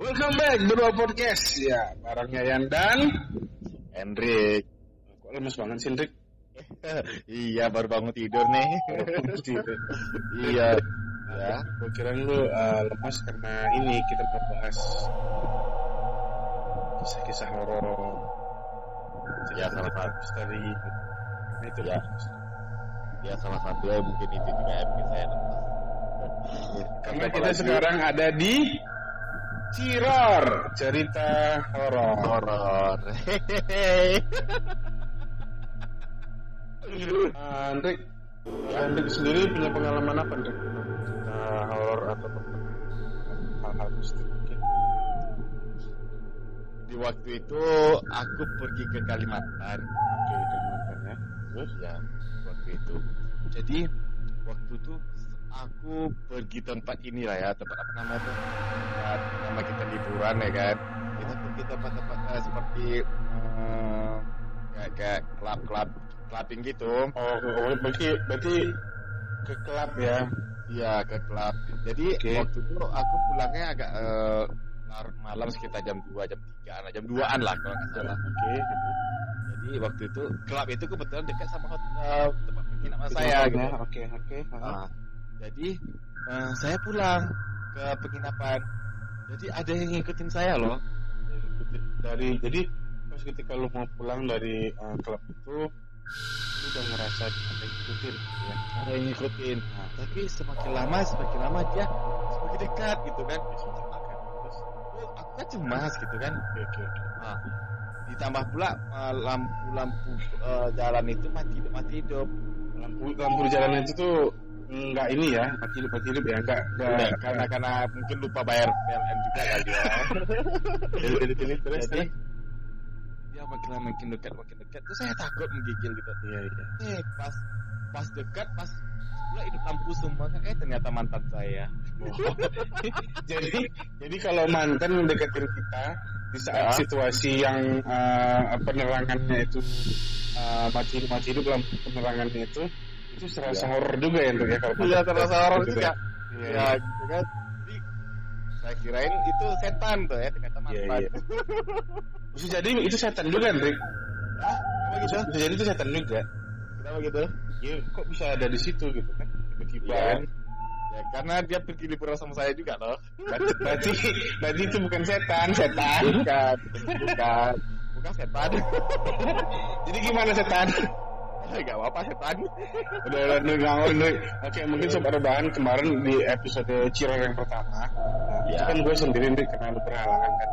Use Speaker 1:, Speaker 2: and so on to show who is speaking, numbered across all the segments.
Speaker 1: Welcome back berdua podcast ya bareng Yayan dan
Speaker 2: Hendrik.
Speaker 1: kok lemes banget sih Hendrik?
Speaker 2: iya, baru bangun tidur nih.
Speaker 1: Tidur.
Speaker 2: iya.
Speaker 1: ya, gue kira lu uh, lemas karena ini kita mau bahas kisah-kisah horor.
Speaker 2: Ya, salah satu.
Speaker 1: misteri. Nah, itu
Speaker 2: Ya. Ya salah satu ya mungkin itu juga yang saya lemas.
Speaker 1: Karena kita sekarang ada di Ciror cerita horor.
Speaker 2: horor.
Speaker 1: Uh, Hendrik, Hendrik sendiri punya pengalaman apa Hendrik? Uh, horor atau hal-hal mungkin?
Speaker 2: Di waktu itu aku pergi ke Kalimantan.
Speaker 1: Oke, Kalimantan ya. Terus?
Speaker 2: Ya, waktu itu. Jadi waktu itu aku pergi tempat ini lah ya, tempat apa namanya tuh? Tempat nama kita liburan ya kan. Kita pergi tempat-tempat eh, seperti eh, kayak kayak klub-klub clubbing gitu.
Speaker 1: Oh, oh, berarti berarti ke klub ya.
Speaker 2: Iya ke klub. Jadi
Speaker 1: Oke.
Speaker 2: waktu itu aku pulangnya agak larut malam sekitar jam 2 jam 3 lah, jam 2-an lah kalau nggak salah.
Speaker 1: Oke.
Speaker 2: Jadi waktu itu klub itu kebetulan dekat sama hotel tempat penginapan saya gitu.
Speaker 1: Ya, Oke, oke.
Speaker 2: Ah, jadi eh, saya pulang ke penginapan. Jadi ada yang ngikutin saya loh.
Speaker 1: Dari, jadi pas ketika lu mau pulang dari uh, klub itu lu udah ngerasa ada yang ikutin ya.
Speaker 2: Ada yang ngikutin. Nah, tapi semakin lama semakin lama dia semakin dekat gitu kan.
Speaker 1: Terus,
Speaker 2: Oh, aku kan cemas gitu kan.
Speaker 1: Oke, oke, oke.
Speaker 2: Nah, ditambah pula eh, lampu-lampu eh, jalan itu mati hidup mati hidup.
Speaker 1: Lampu lampu jalan itu tuh enggak ini ya, mati hidup ya, enggak enggak
Speaker 2: karena karena mungkin lupa bayar PLN juga kali ya.
Speaker 1: jadi jadi jadi terus
Speaker 2: Jadi dia makin lama makin dekat makin dekat. Terus saya takut menggigil gitu.
Speaker 1: Iya, iya.
Speaker 2: Eh pas pas dekat pas pula hidup lampu semua kan eh ternyata mantan saya.
Speaker 1: Oh. jadi jadi kalau mantan mendekatin kita di saat
Speaker 2: Ya.
Speaker 1: situasi yang uh, penerangannya itu uh, mati hidup mati hidup lampu penerangannya itu itu serasa
Speaker 2: Ya.
Speaker 1: horor juga ya untuk ya kalau
Speaker 2: Iya terasa horor
Speaker 1: Gitu
Speaker 2: juga.
Speaker 1: ya.
Speaker 2: Ya gitu kan. Jadi saya kirain itu setan tuh ya ternyata mantan.
Speaker 1: iya. Bisa jadi itu setan juga, Hendrik.
Speaker 2: Hah? Kenapa gitu?
Speaker 1: Bisa jadi itu setan juga.
Speaker 2: Kenapa gitu?
Speaker 1: Ya, kok bisa ada di situ gitu kan? Tiba-tiba kan.
Speaker 2: Ya karena dia pergi liburan sama saya juga loh.
Speaker 1: Berarti, berarti, berarti itu bukan setan, setan.
Speaker 2: Bukan, bukan, bukan setan.
Speaker 1: Jadi gimana setan?
Speaker 2: Gak apa-apa setan.
Speaker 1: udah udah nggak mau, udah. Oke, mungkin sobat rebahan kemarin di episode Ciror yang pertama, nah, itu
Speaker 2: Ya.
Speaker 1: kan gue sendiri nih karena lu berhalangan kan.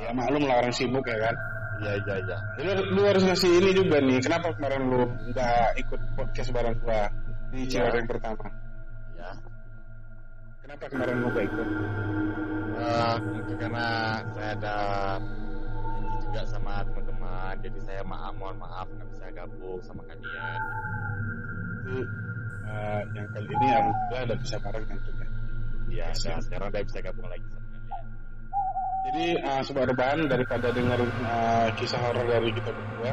Speaker 1: Ya maklum lah orang sibuk ya kan.
Speaker 2: Iya iya iya.
Speaker 1: Lu, lu harus ngasih ini juga nih. Kenapa kemarin lu nggak ikut podcast bareng gua di Ciror
Speaker 2: Ya.
Speaker 1: yang pertama?
Speaker 2: Ya.
Speaker 1: Kenapa kemarin lu gak ikut?
Speaker 2: Eh, mungkin karena saya ada juga sama teman-teman, jadi saya maaf mohon maaf nggak bisa gabung sama kalian.
Speaker 1: Jadi eh, yang kali ini alhamdulillah udah bisa bareng kan juga.
Speaker 2: Iya,
Speaker 1: ya.
Speaker 2: sekarang udah bisa gabung lagi sama kalian.
Speaker 1: Jadi uh, sobat rebahan daripada dengar eh, kisah horor dari kita berdua,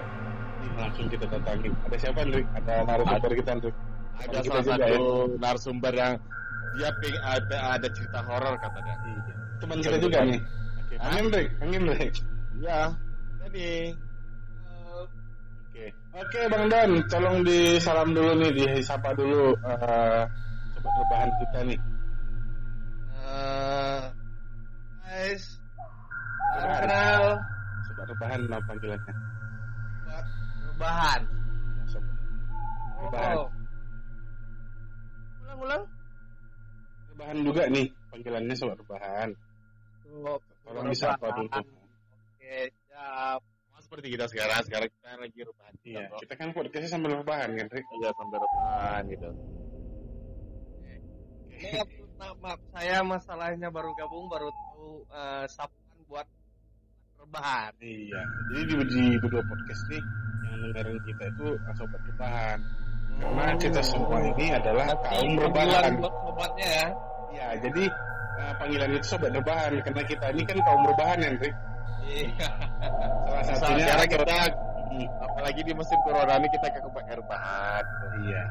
Speaker 1: ini langsung kita datangin. Ada siapa Andri? Ada narasumber kita Andri.
Speaker 2: Ada
Speaker 1: Kita
Speaker 2: salah satu
Speaker 1: ya.
Speaker 2: narasumber yang dia ping ada, ada cerita horor katanya.
Speaker 1: Teman kita juga nih. Angin Andri, angin Andri.
Speaker 2: Iya. Jadi
Speaker 1: Oke, oke Bang Don, tolong disalam dulu nih, disapa dulu eh, sobat rebahan kita nih.
Speaker 3: Eh, guys, salam kenal
Speaker 1: Sobat rebahan nama panggilannya.
Speaker 3: buat rebahan.
Speaker 1: Ya, sobat. Rebahan.
Speaker 3: Oh. Ulang-ulang.
Speaker 1: Rebahan juga nih panggilannya sobat rebahan.
Speaker 3: Tuh,
Speaker 1: Tolong disapa dulu.
Speaker 3: Oke, siap.
Speaker 2: Seperti kita sekarang, sekarang kita lagi rebahan.
Speaker 1: Iya, kita kan podcastnya sambil rebahan kan, Rik?
Speaker 2: Iya sambil rebahan gitu.
Speaker 3: Maaf, saya masalahnya baru gabung, baru tahu eh, sapuan buat rebahan.
Speaker 1: Iya, jadi di, di berdua podcast nih yang dengerin kita itu sobat rebahan. Karena kita semua ini adalah kaum rebahan.
Speaker 3: buat sobatnya ya.
Speaker 1: Iya, jadi eh, panggilan itu sobat rebahan karena kita ini kan kaum rebahan ya, Rik.
Speaker 3: Iya.
Speaker 1: Salah satunya
Speaker 2: sekarang kita apalagi di musim corona ini kita ke rebahan.
Speaker 1: Iya.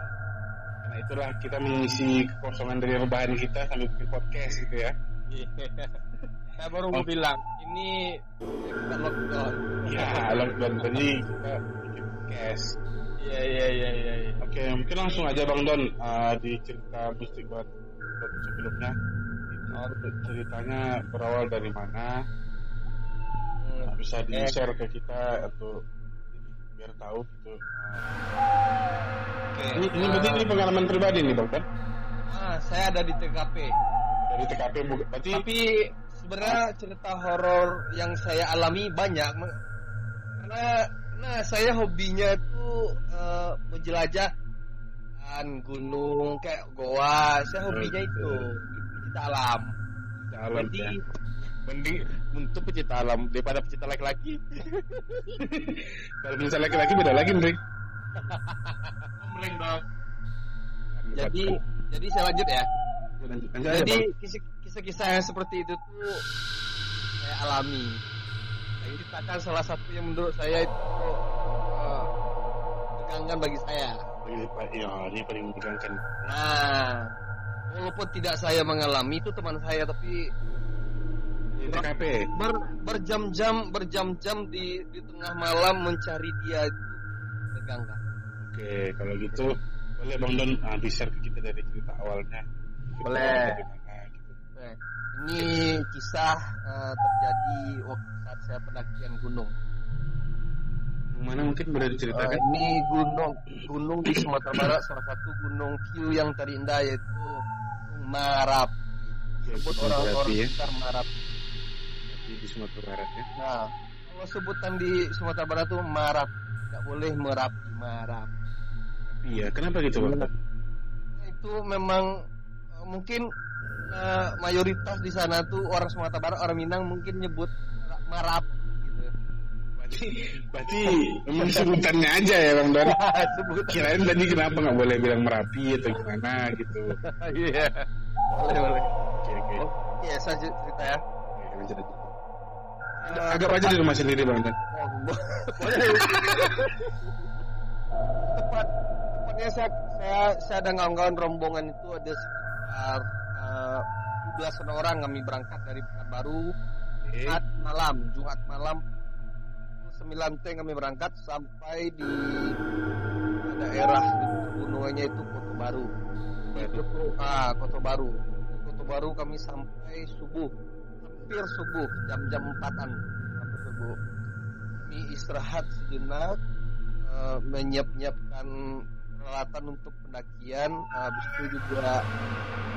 Speaker 1: Karena itulah kita mengisi kekosongan dari rebahan kita sambil bikin podcast gitu ya.
Speaker 3: Saya baru mau bilang, ini kita lockdown.
Speaker 1: Ya, lockdown tadi kita bikin cash.
Speaker 3: Iya iya iya iya. iya.
Speaker 1: Oke, mungkin langsung aja Bang Don uh, di cerita musik buat buat sebelumnya. Itu ceritanya berawal dari mana?
Speaker 3: Hmm,
Speaker 1: Bisa di
Speaker 3: Eh.
Speaker 1: share ke kita atau biar tahu gitu.
Speaker 3: Oke.
Speaker 1: Ini, ini berarti ini pengalaman pribadi nih Bang Don
Speaker 3: ah, saya ada di TKP.
Speaker 1: dari TKP berarti
Speaker 3: Tapi sebenarnya cerita horor yang saya alami banyak karena karena saya hobinya itu eh, menjelajah kan gunung kayak goa. Saya hobinya itu kita alam.
Speaker 1: alam
Speaker 3: Jadi
Speaker 1: ya.
Speaker 2: Mending untuk pecinta alam daripada pecinta laki-laki.
Speaker 1: Kalau misalnya laki-laki beda lagi nih.
Speaker 3: jadi jadi saya lanjut ya.
Speaker 1: Lanjut, lanjut aja,
Speaker 3: Jadi kisah-kisah yang seperti itu tuh saya alami. Saya ceritakan salah satu yang menurut saya itu megangkan bagi saya.
Speaker 1: Ya, ini paling menegangkan.
Speaker 3: Nah, walaupun tidak saya mengalami itu teman saya tapi
Speaker 1: Di TKP.
Speaker 3: ber, berjam-jam berjam-jam di di tengah malam mencari dia itu megangkan.
Speaker 1: Oke, kalau gitu boleh Bang Don ah, di-share ke kita dari cerita awalnya. Cerita
Speaker 3: Boleh.
Speaker 1: mana, gitu.
Speaker 3: Nah, ini kisah eh, terjadi waktu saat saya pendakian gunung.
Speaker 1: Yang mana mungkin boleh
Speaker 3: Eh,
Speaker 1: diceritakan?
Speaker 3: ini gunung gunung di Sumatera Barat salah satu gunung view yang terindah yaitu Marap. Sebut
Speaker 1: Gunung
Speaker 3: orang-orang
Speaker 1: ya.
Speaker 3: sekitar Marap.
Speaker 1: Di, Sumatera Barat ya.
Speaker 3: Nah, kalau sebutan di Sumatera Barat tuh Marap, tidak boleh Merapi, Marap.
Speaker 1: Iya, kenapa gitu Bang?
Speaker 3: Nah, itu memang eh, mungkin eh, mayoritas di sana tuh orang Sumatera Barat, orang Minang mungkin nyebut Marap gitu.
Speaker 1: Berarti, berarti memang sebutannya aja ya Bang Don. Kirain tadi kenapa nggak boleh bilang Merapi atau gimana gitu.
Speaker 3: Iya. boleh, boleh.
Speaker 1: Oke, oke.
Speaker 3: Oke, saya cerita ya.
Speaker 1: Oke, lanjut aja.
Speaker 3: Eh,
Speaker 1: Agak aja di rumah sendiri Bang.
Speaker 3: Oh, boleh. Tepat, tepatnya saya, saya, saya dan kawan-kawan rombongan itu ada sekitar uh, 12 orang kami berangkat dari Pekanbaru
Speaker 1: Oke.
Speaker 3: Jumat malam, Jumat malam 9 teng kami berangkat sampai di daerah gunungannya itu Kota Baru. Itu ah Kota Baru. Di Kota Baru kami sampai subuh, hampir subuh, jam-jam empatan hampir subuh. Kami istirahat sejenak, eh, menyiap-nyiapkan peralatan untuk pendakian. Habis itu juga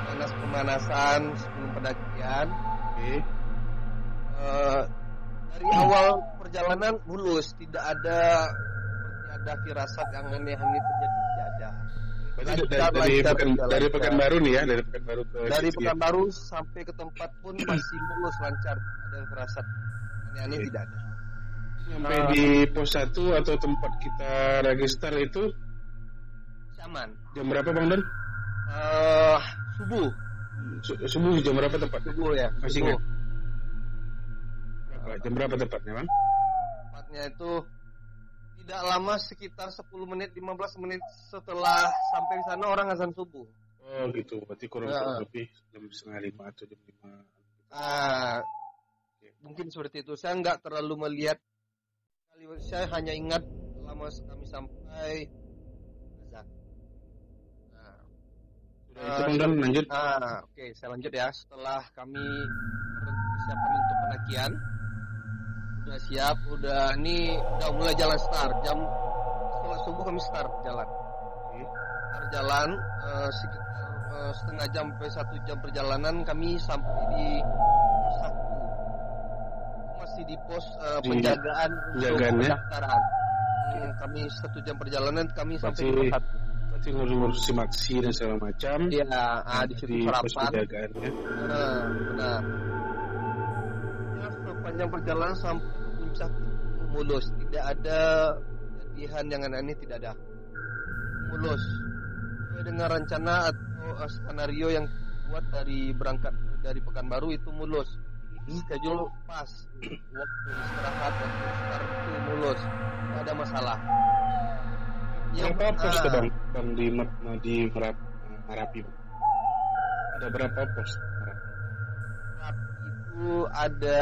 Speaker 3: panas pemanasan sebelum pendakian.
Speaker 1: Oke.
Speaker 3: Eh, dari awal perjalanan mulus, tidak ada seperti ada firasat yang aneh-aneh terjadi.
Speaker 1: Berarti dari, dari, pekan, dari. Pekanbaru nih ya, dari Pekanbaru ke
Speaker 3: Dari
Speaker 1: situ ya.
Speaker 3: Pekanbaru sampai ke tempat pun masih mulus lancar, ada firasat aneh-aneh
Speaker 1: Oke.
Speaker 3: tidak ada.
Speaker 1: Sampai
Speaker 3: Ah.
Speaker 1: di pos 1 atau tempat kita register itu
Speaker 3: Aman.
Speaker 1: jam berapa Bang Don?
Speaker 3: Eh, subuh,
Speaker 1: Su- Subuh jam berapa tepatnya?
Speaker 3: subuh ya.
Speaker 1: Masih
Speaker 3: subuh.
Speaker 1: ingat? Berapa? Jam berapa tepatnya Bang?
Speaker 3: Tepatnya itu tidak lama sekitar 10 menit 15 menit setelah sampai di sana orang azan subuh.
Speaker 1: Oh gitu, berarti kurang kurang lebih jam setengah lima atau jam lima.
Speaker 3: Ah, mungkin seperti itu. Saya nggak terlalu melihat. Kali- Saya hanya ingat lama kami sampai azan. Nah,
Speaker 1: Sudah itu Bang Don lanjut.
Speaker 3: ah, oke, saya lanjut ya. Setelah kami persiapan untuk pendakian, udah siap, udah ini udah mulai jalan start. Jam setelah subuh kami start jalan.
Speaker 1: Oke.
Speaker 3: Start jalan eh, sekitar eh, setengah jam sampai satu jam perjalanan kami sampai di pos satu masih di pos
Speaker 1: Di
Speaker 3: penjagaan untuk
Speaker 1: penjagaan ya?
Speaker 3: pendaftaran. Hmm, kami satu jam perjalanan kami sampai di pos satu.
Speaker 1: berarti ngurus simaksi dan segala macam.
Speaker 3: Iya, ah, di situ
Speaker 1: di pos
Speaker 3: sarapan.
Speaker 1: penjagaan ya.
Speaker 3: Nah, benar. Ya, sepanjang perjalanan sampai itu mulus, tidak ada kejadian yang aneh tidak ada. Mulus. Sesuai dengan rencana atau eh, skenario yang buat dari berangkat dari Pekanbaru itu mulus. Schedule pas, waktu istirahat, waktu start itu mulus, tidak ada masalah.
Speaker 1: Berapa pos tuh Bang? Bang di di Merap- Merapi? Ada berapa pos? Merapi?
Speaker 3: ada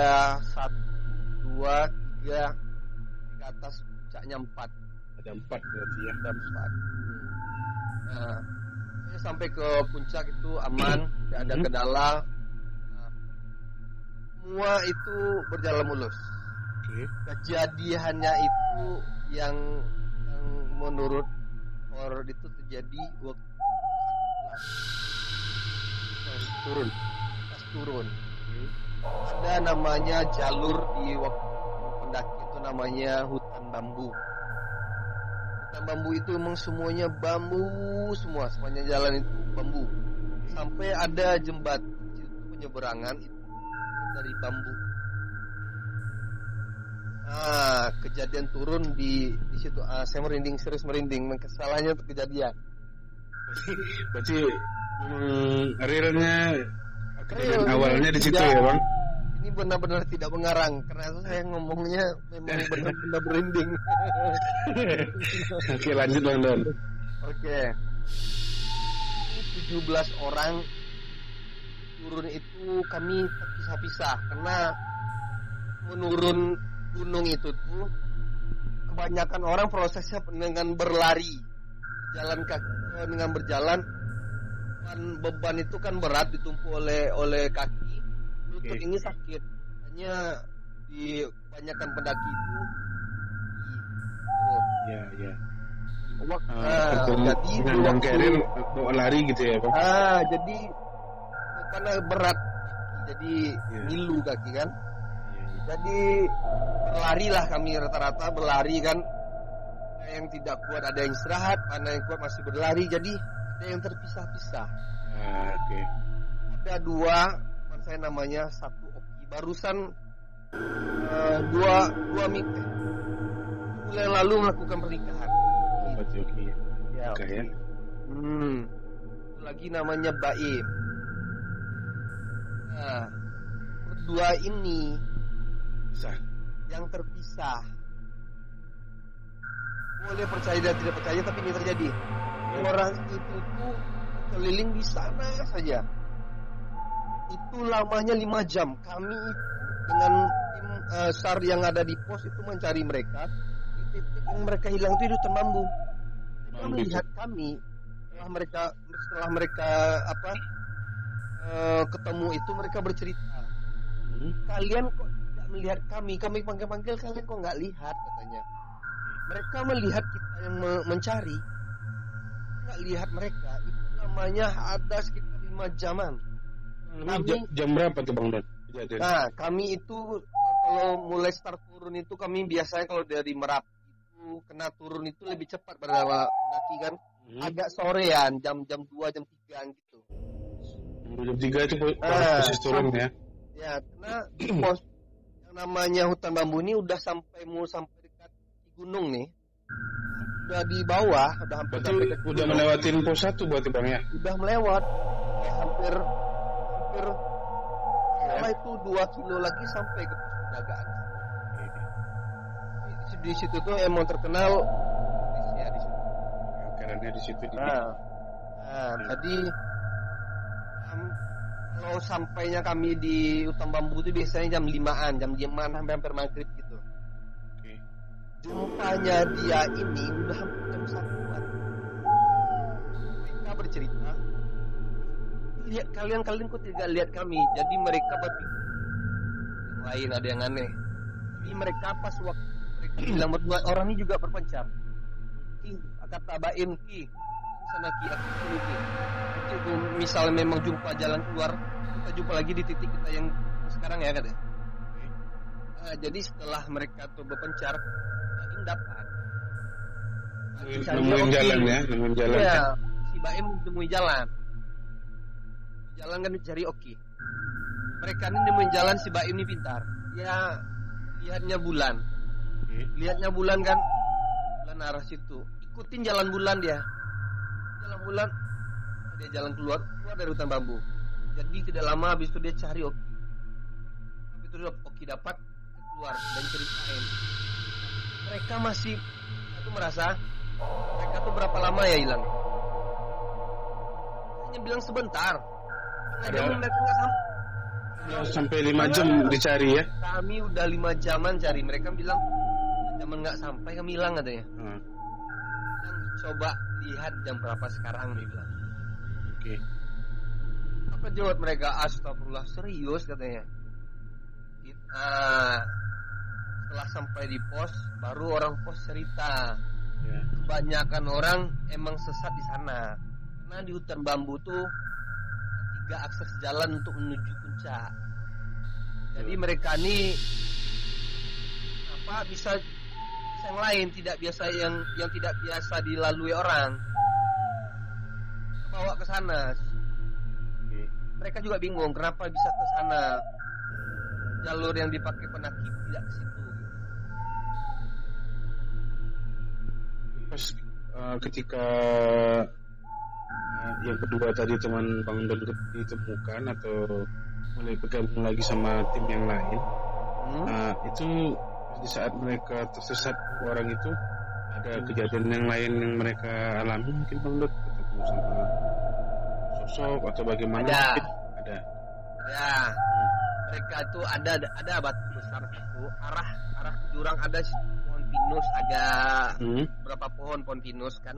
Speaker 3: satu, dua, tiga, ke atas puncaknya empat.
Speaker 1: Ada empat berarti ya.
Speaker 3: Ada empat. Nah, saya sampai ke puncak itu aman, tidak ada
Speaker 1: Hmm.
Speaker 3: kendala. Nah, semua itu berjalan mulus.
Speaker 1: Oke.
Speaker 3: Kejadiannya itu yang yang menurut horor itu terjadi waktu saat
Speaker 1: Turun.
Speaker 3: pas turun. Ada namanya jalur di waktu pendaki itu namanya hutan bambu. Hutan bambu itu memang semuanya bambu semua, sepanjang jalan itu bambu. Sampai ada jembatan itu penyeberangan itu dari bambu. Ah, kejadian turun di di situ. Ah, saya merinding, serius merinding. Kesalahannya itu kejadian.
Speaker 1: Berarti hmm, realnya
Speaker 3: Real,
Speaker 1: awalnya di situ ya bang.
Speaker 3: Ini benar-benar tidak mengarang karena saya ngomongnya memang benar-benar merinding.
Speaker 1: Oke lanjut bang Don.
Speaker 3: Oke. 17 orang turun itu kami terpisah-pisah karena menurun gunung itu tuh kebanyakan orang prosesnya dengan berlari jalan kaki eh, dengan berjalan beban, beban itu kan berat ditumpuk oleh oleh kaki lutut
Speaker 1: Oke.
Speaker 3: ini sakit hanya di kebanyakan pendaki itu turun
Speaker 1: Ya ya.
Speaker 3: Wak-
Speaker 1: Uh,
Speaker 3: ah, jadi waktu-
Speaker 1: Keril bawa lari gitu ya bang.
Speaker 3: Ah, jadi karena berat jadi ngilu kaki kan.
Speaker 1: Iya, iya.
Speaker 3: Jadi berlari lah kami rata-rata berlari kan. Ada yang tidak kuat ada yang istirahat, mana yang kuat masih berlari. Jadi ada yang terpisah-pisah.
Speaker 1: Ah, Oke.
Speaker 3: Ada dua, saya namanya satu Oki. Barusan eh, dua dua minggu eh, bulan yang lalu melakukan pernikahan.
Speaker 1: Berarti oke.
Speaker 3: Ya,
Speaker 1: Oke ya.
Speaker 3: Hmm. Lagi namanya Baim. Nah, berdua ini
Speaker 1: Bisa.
Speaker 3: yang terpisah. Boleh percaya dan tidak percaya, tapi ini terjadi. Orang itu tuh keliling di sana saja. Itu lamanya lima jam. Kami itu dengan tim eh, SAR yang ada di pos itu mencari mereka. Di titik yang mereka hilang itu di hutan bambu. Mereka melihat kami setelah mereka setelah mereka apa eh, ketemu itu mereka bercerita
Speaker 1: Hmm.
Speaker 3: kalian kok tidak melihat kami kami panggil panggil kalian kok nggak lihat katanya mereka melihat kita yang me- mencari nggak lihat mereka itu namanya ada sekitar lima jaman Kami-
Speaker 1: jam, jam berapa tuh bang? Kejadian.
Speaker 3: nah kami itu kalau mulai start turun itu kami biasanya kalau dari merapi itu kena turun itu lebih cepat pada pendaki kan
Speaker 1: Hmm.
Speaker 3: agak sorean jam jam 2 jam 3 gitu
Speaker 1: Jam tiga itu po-
Speaker 3: Ah.
Speaker 1: posisi turun ya.
Speaker 3: ya karena di pos yang namanya hutan bambu ini udah sampai mau sampai dekat gunung nih udah di bawah udah hampir
Speaker 1: Berarti udah melewatin pos satu berarti bang ya.
Speaker 3: udah melewat kayak hampir hampir salah itu dua kilo lagi sampai ke pos penjagaan di, di situ tuh emang terkenal polisnya di situ
Speaker 1: Karena di situ di.
Speaker 3: Nah, nah jadi em, kalau sampainya kami di hutan bambu itu biasanya jam limaan, jam limaan sampai hampir maghrib gitu.
Speaker 1: Oke.
Speaker 3: Jumpanya dia ini udah hampir jam satuan. Mereka bercerita, lihat kalian kalian kok tidak lihat kami. Jadi mereka berpikir yang lain ada yang aneh. Jadi mereka pas waktu mereka bilang berdua orang ini juga berpencar. Ki, kata Baim Ki, sana Ki, aku Ki. Itu misalnya memang jumpa jalan keluar, kita jumpa lagi di titik kita yang sekarang ya katanya. Nah, jadi setelah mereka tuh berpencar, Baim dapat.
Speaker 1: Nemuin jalan ya, nemuin jalan.
Speaker 3: Iya, si Baim nemuin jalan. Jalan kan dicari Oki. Mereka ini nemuin jalan si Baim ini pintar. Dia lihatnya bulan. Lihatnya bulan kan. Bulan arah situ. Ikutin jalan bulan dia. Jalan bulan dia jalan keluar keluar dari hutan bambu. Jadi tidak lama habis itu dia cari Oki. Habis itu Oki dapat keluar dan ceritain. Mereka masih aku merasa mereka tuh berapa lama ya hilang? Hanya bilang sebentar.
Speaker 1: Ada-
Speaker 3: mereka nggak sampai.
Speaker 1: Sampai lima jam dicari ya.
Speaker 3: Kami udah lima jaman cari. Mereka bilang jaman nggak sampai kami hilang katanya.
Speaker 1: Ah,
Speaker 3: Bilang, Coba lihat jam berapa sekarang nih bilang.
Speaker 1: Oke.
Speaker 3: Apa jawab mereka? Astagfirullah serius katanya. It- ah, setelah sampai di pos, baru orang pos cerita.
Speaker 1: Ya.
Speaker 3: Kebanyakan orang emang sesat di sana. Karena di hutan bambu tuh tiga akses jalan untuk menuju puncak. Jadi
Speaker 1: Ya.
Speaker 3: mereka ini apa bisa bisa yang lain tidak biasa yang yang tidak biasa dilalui orang bawa ke sana
Speaker 1: Oke.
Speaker 3: mereka juga bingung kenapa bisa ke sana jalur yang dipakai penakib tidak ke situ
Speaker 1: Pas eh, ketika yang kedua tadi teman Bang Dodot ditemukan atau mulai bergabung lagi sama tim yang lain,
Speaker 3: Hmm?
Speaker 1: nah itu di saat mereka tersesat orang itu ada kejadian yang lain yang mereka alami mungkin Bang Dot ketemu sama sosok atau bagaimana?
Speaker 3: Ada.
Speaker 1: Ada.
Speaker 3: ya mereka itu ada ada batu besar satu arah arah ke jurang ada pohon pinus ada
Speaker 1: Hmm.
Speaker 3: berapa pohon pohon pinus kan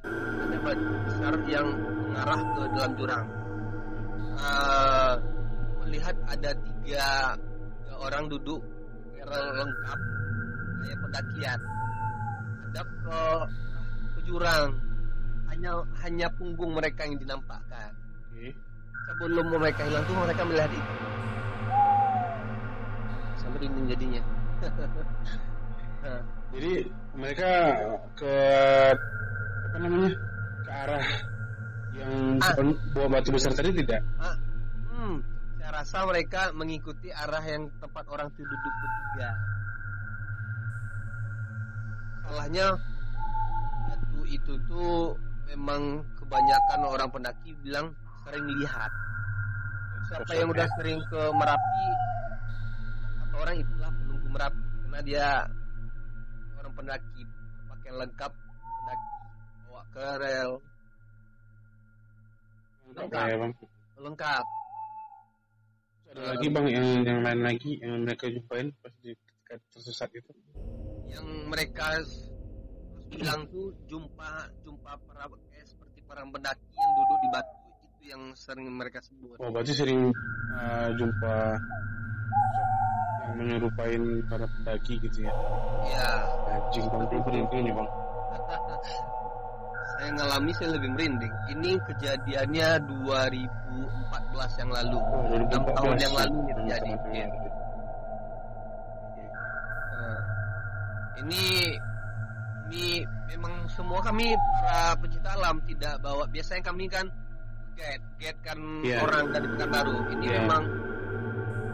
Speaker 3: Ada batu besar yang mengarah ke dalam jurang. Eh, melihat ada tiga, tiga orang duduk barrel lengkap kayak pendakian. Hadap ke ke jurang. Hanya hanya punggung mereka yang dinampakkan.
Speaker 1: Oke.
Speaker 3: sebelum mereka hilang tuh mereka melihat itu. Sampai dinding jadinya. Nah,
Speaker 1: Jadi mereka ke apa namanya? Ke arah yang
Speaker 3: Ah.
Speaker 1: buah batu besar tadi tidak?
Speaker 3: ah, hmm, saya rasa mereka mengikuti arah yang tempat orang itu duduk bertiga. Salahnya batu itu tuh memang kebanyakan orang pendaki bilang sering lihat siapa yang udah sering ke Merapi kata orang itulah penunggu Merapi. Karena dia orang pendaki pakaian lengkap ke rel
Speaker 1: Lengkap ya bang.
Speaker 3: lengkap
Speaker 1: Ada lagi bang yang yang lain lagi yang mereka jumpain pas di ketika tersesat itu.
Speaker 3: yang mereka bilang tuh jumpa jumpa para kayak seperti para pendaki yang duduk di batu itu yang sering mereka sebut
Speaker 1: Oh berarti sering uh, jumpa yang menyerupai para pendaki gitu ya.
Speaker 3: ya
Speaker 1: Anjing bang berhenti nih bang.
Speaker 3: saya ngalami saya lebih merinding ini kejadiannya 2014 yang lalu
Speaker 1: Oh,
Speaker 3: 6 tahun yang lalu ini terjadi
Speaker 1: teman-teman.
Speaker 3: Iya. Nah, ini ini memang semua kami para pecinta alam tidak bawa biasanya kami kan guide guide kan
Speaker 1: Iya.
Speaker 3: orang dari Pekanbaru ini
Speaker 1: Iya.
Speaker 3: memang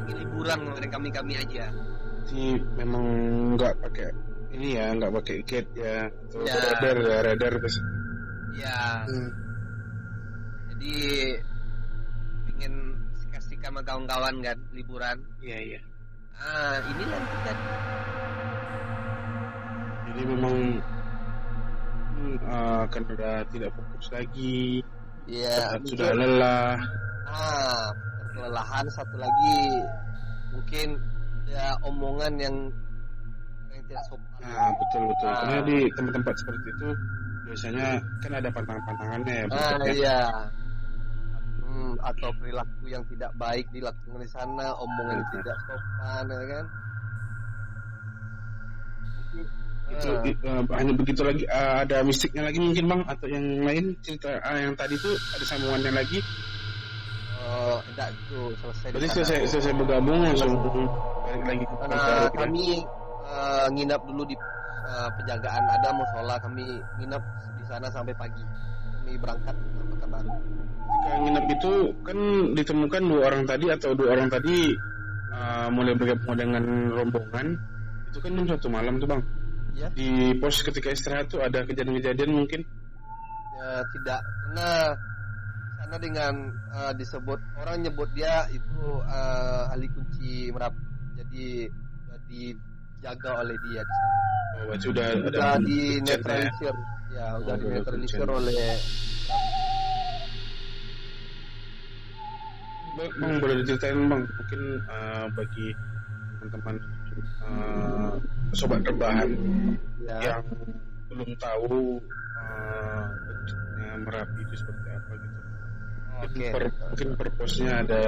Speaker 3: ini liburan kemarin kami kami aja
Speaker 1: Jadi memang nggak pakai ini ya nggak pakai gate ya
Speaker 3: Ya.
Speaker 1: radar ya radar.
Speaker 3: Ya
Speaker 1: Hmm.
Speaker 3: jadi ingin kasih sama kawan-kawan kan liburan
Speaker 1: Iya iya.
Speaker 3: ah inilah yang terjadi
Speaker 1: Jadi memang hmm, uh, kan udah tidak fokus lagi,
Speaker 3: Iya,
Speaker 1: sudah lelah.
Speaker 3: Ah, kelelahan satu lagi mungkin ada omongan yang yang tidak sopan.
Speaker 1: Nah betul betul.
Speaker 3: Ah.
Speaker 1: Karena di tempat-tempat seperti itu biasanya kan ada pantang-pantangannya ya.
Speaker 3: Ah,
Speaker 1: bentuknya.
Speaker 3: iya. Hmm, atau perilaku yang tidak baik dilakukan di sana, omongan yang tidak sopan, ya kan?
Speaker 1: Itu i- uh, hanya begitu lagi. Uh, ada mistiknya lagi mungkin bang atau yang lain cerita ah, yang tadi tuh ada sambungannya lagi.
Speaker 3: Oh, tidak itu selesai. di
Speaker 1: Berarti
Speaker 3: sana.
Speaker 1: selesai selesai bergabung langsung balik lagi ke ya.
Speaker 3: kami eh, nginap dulu di eh, penjagaan ada musola kami nginap di sana sampai pagi. Kami berangkat ke Pekanbaru.
Speaker 1: Ketika nginep itu kan ditemukan dua orang tadi atau dua orang tadi uh, mulai bergabung dengan rombongan itu kan satu malam tuh bang
Speaker 3: Ya.
Speaker 1: di pos ketika istirahat tuh ada kejadian-kejadian mungkin
Speaker 3: ya tidak karena sana dengan eh, disebut orang nyebut dia itu eh, ahli kunci merapi jadi sudah dijaga oleh dia di sana
Speaker 1: oh, berarti udah ada
Speaker 3: sudah
Speaker 1: chatnya ya.
Speaker 3: dinetralisir ya
Speaker 1: Oh,
Speaker 3: udah dinetralisir
Speaker 1: ada
Speaker 3: oleh
Speaker 1: Bang, boleh diceritain bang mungkin eh, bagi teman-teman eh, sobat rebahan
Speaker 3: Ya.
Speaker 1: yang belum tahu bentuknya merapi itu seperti apa gitu.
Speaker 3: Oke.
Speaker 1: Mungkin, per, mungkin purpose-nya ada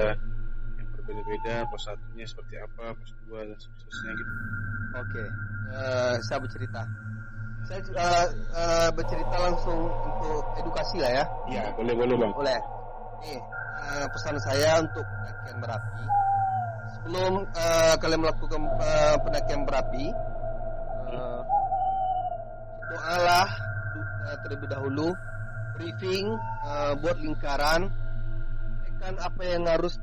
Speaker 1: berbeda-beda, pos satunya seperti apa, pos dua dan seterusnya gitu.
Speaker 3: Oke, Eh, saya bercerita. Saya eh, eh, bercerita langsung untuk edukasi lah ya.
Speaker 1: Iya, boleh boleh bang.
Speaker 3: Boleh. Nih, eh, pesan saya untuk pendakian Merapi. Sebelum eh, kalian melakukan eh, pendakian Merapi, eh, doalah eh, terlebih dahulu, briefing, eh, buat lingkaran, sampaikan apa yang harus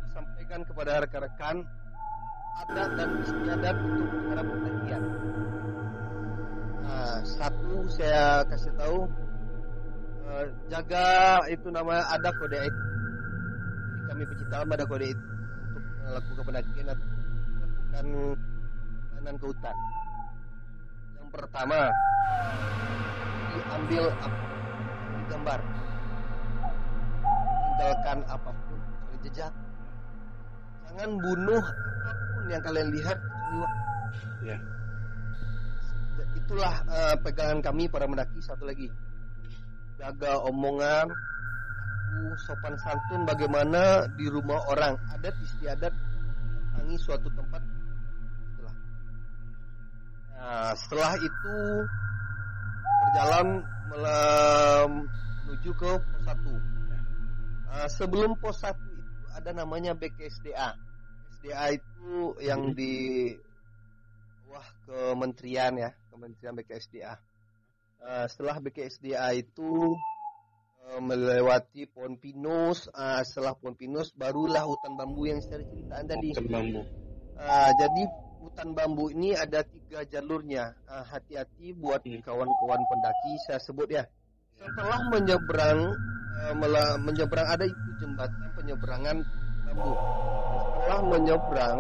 Speaker 3: disampaikan kepada rekan-rekan, adat dan istiadat untuk para pendakian. Nah, satu saya kasih tahu eh, jaga itu nama ada kode etik. Kami pecinta ada kode etik untuk melakukan pendakian atau melakukan perjalanan ke hutan. Yang pertama diambil apa digambar tinggalkan apa pun jejak jangan bunuh apa pun yang kalian lihat.
Speaker 1: Ya.
Speaker 3: itulah eh, pegangan kami para mendaki. Satu lagi. Jaga omongan sopan santun bagaimana di rumah orang. Adat istiadat datangi suatu tempat. Itulah. Nah setelah itu berjalan menuju ke pos 1 Uh, sebelum pos 1 itu ada namanya BKSDA SDA itu yang di bawah kementerian ya kementerian BKSDA Uh, setelah BKSDA itu uh, melewati pohon pinus uh, setelah pohon pinus barulah hutan bambu yang saya ceritakan tadi
Speaker 1: Hutan bambu.
Speaker 3: Ah, jadi hutan bambu ini ada tiga jalurnya. Hati-hati buat
Speaker 1: Hmm.
Speaker 3: kawan-kawan pendaki saya sebut ya. Setelah menyeberang eh, mela- menyeberang ada itu jembatan penyeberangan bambu. Setelah menyeberang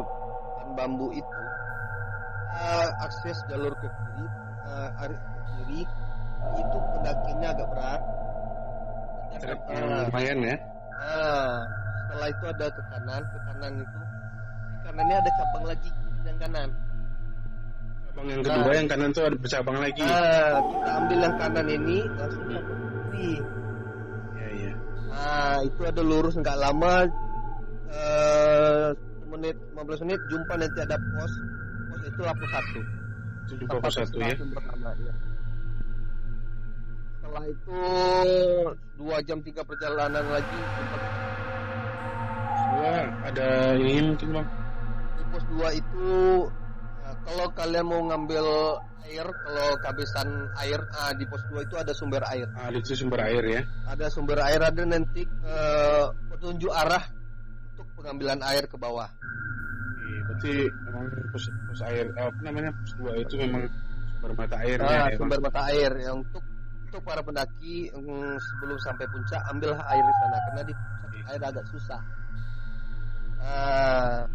Speaker 3: hutan bambu itu eh, akses jalur ke kiri arah ke kiri itu pendakiannya agak berat.
Speaker 1: Trek yang lumayan ya.
Speaker 3: Ah, setelah itu ada ke kanan, ke kanan itu di kanannya ada cabang lagi dan kanan.
Speaker 1: Cabang yang kedua yang kanan tuh ada bercabang lagi.
Speaker 3: Ah, kita ambil yang kanan ini langsung ke kiri.
Speaker 1: Iya iya.
Speaker 3: Ah, itu ada lurus nggak lama 1 menit 15 menit jumpa nanti ada pos. Pos itu lapor satu.
Speaker 1: Juga pos satu ya.
Speaker 3: pertama ya. Setelah itu dua jam tiga perjalanan lagi jumpa
Speaker 1: Dua ada ini mungkin bang.
Speaker 3: di pos 2 itu nah, kalau kalian mau ngambil air kalau kehabisan air ah, di pos 2 itu ada sumber air
Speaker 1: Ah, itu sumber air ya.
Speaker 3: ada sumber air ada nanti eh, petunjuk arah pengambilan air ke bawah.
Speaker 1: Iya, berarti memang pos, pos air eh, apa namanya pos dua itu memang sumber mata airnya
Speaker 3: nah,
Speaker 1: ya,
Speaker 3: sumber mata air. Yang untuk untuk para pendaki mm, sebelum sampai puncak ambillah air di sana. Karena di puncak air agak susah. Ah,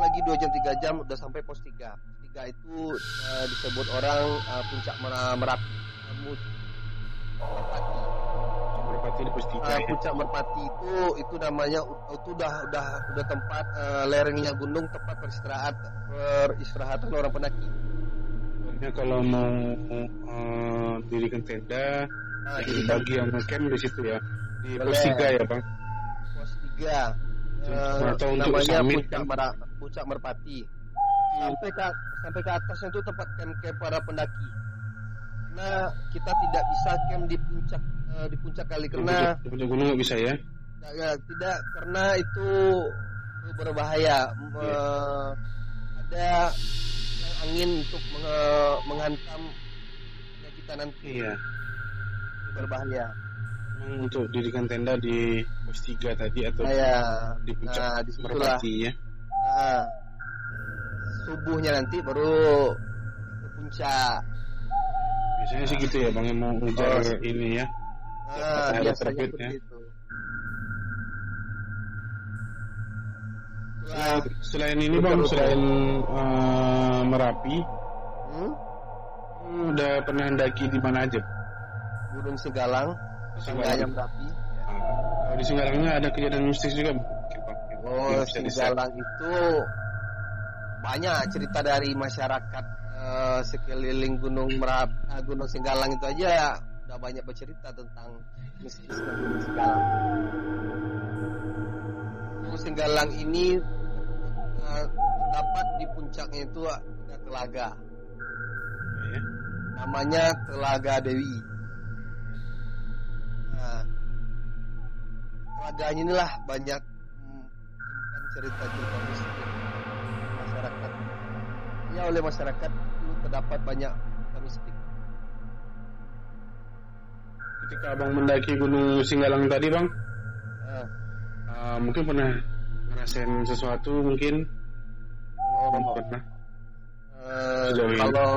Speaker 3: lagi 2 jam 3 jam udah sampai pos 3 pos 3 itu eh, disebut orang eh, puncak Mera- merapi Merpati
Speaker 1: di pos tiga
Speaker 3: Ah,
Speaker 1: ya.
Speaker 3: puncak merpati itu itu namanya itu udah udah udah tempat eh, lerengnya gunung tempat beristirahat peristirahatan orang pendaki
Speaker 1: Pokoknya kalau mau eh, dirikan tenda,
Speaker 3: Ah,
Speaker 1: jadi bagi yang camp di situ ya. Di tiga ya bang.
Speaker 3: pos 3
Speaker 1: Atau untuk
Speaker 3: namanya puncak? Mera- puncak merpati sampai ke sampai ke atasnya itu tempat camp camp para pendaki karena kita tidak bisa camp di puncak eh, di puncak kali
Speaker 1: Di
Speaker 3: karena
Speaker 1: di puncak gunung nggak bisa ya.
Speaker 3: ya, tidak karena itu berbahaya Me- ada yang angin untuk menge- menghantam ya kita nanti
Speaker 1: Iya.
Speaker 3: berbahaya
Speaker 1: Memang untuk dirikan tenda di pos tiga tadi atau
Speaker 3: saya
Speaker 1: di puncak
Speaker 3: nah di situlah
Speaker 1: Merpati ya.
Speaker 3: Nah, subuhnya nanti baru ke puncak.
Speaker 1: Biasanya sih gitu ya bang yang mau ngejar
Speaker 3: Oh.
Speaker 1: ini ya.
Speaker 3: Nah,
Speaker 1: matahari terbit,
Speaker 3: seperti
Speaker 1: ya.
Speaker 3: itu.
Speaker 1: Selain, ini bang, selain eh, Merapi,
Speaker 3: hmm,
Speaker 1: hmm, udah pernah daki di mana aja?
Speaker 3: Gunung Segalang,
Speaker 1: Segalang.
Speaker 3: Sanggaya Merapi.
Speaker 1: Ah, kalau di Singgalangnya ada kejadian mistis juga
Speaker 3: Oh. Singgalang itu banyak cerita dari masyarakat eh, sekeliling Gunung Merapi, eh, Gunung Singgalang itu aja udah banyak bercerita tentang Gunung Singgalang. Gunung Singgalang ini eh, terdapat di puncaknya itu ada telaga,
Speaker 1: Ya.
Speaker 3: namanya Telaga Dewi. Nah, telaganya inilah banyak cerita-cerita mistis masyarakat. Ya oleh masyarakat itu terdapat banyak
Speaker 1: ketika abang mendaki Gunung Singgalang tadi bang
Speaker 3: Nah,
Speaker 1: uh, mungkin pernah ngerasain sesuatu mungkin
Speaker 3: oh,
Speaker 1: Bang pernah ini.
Speaker 3: kalau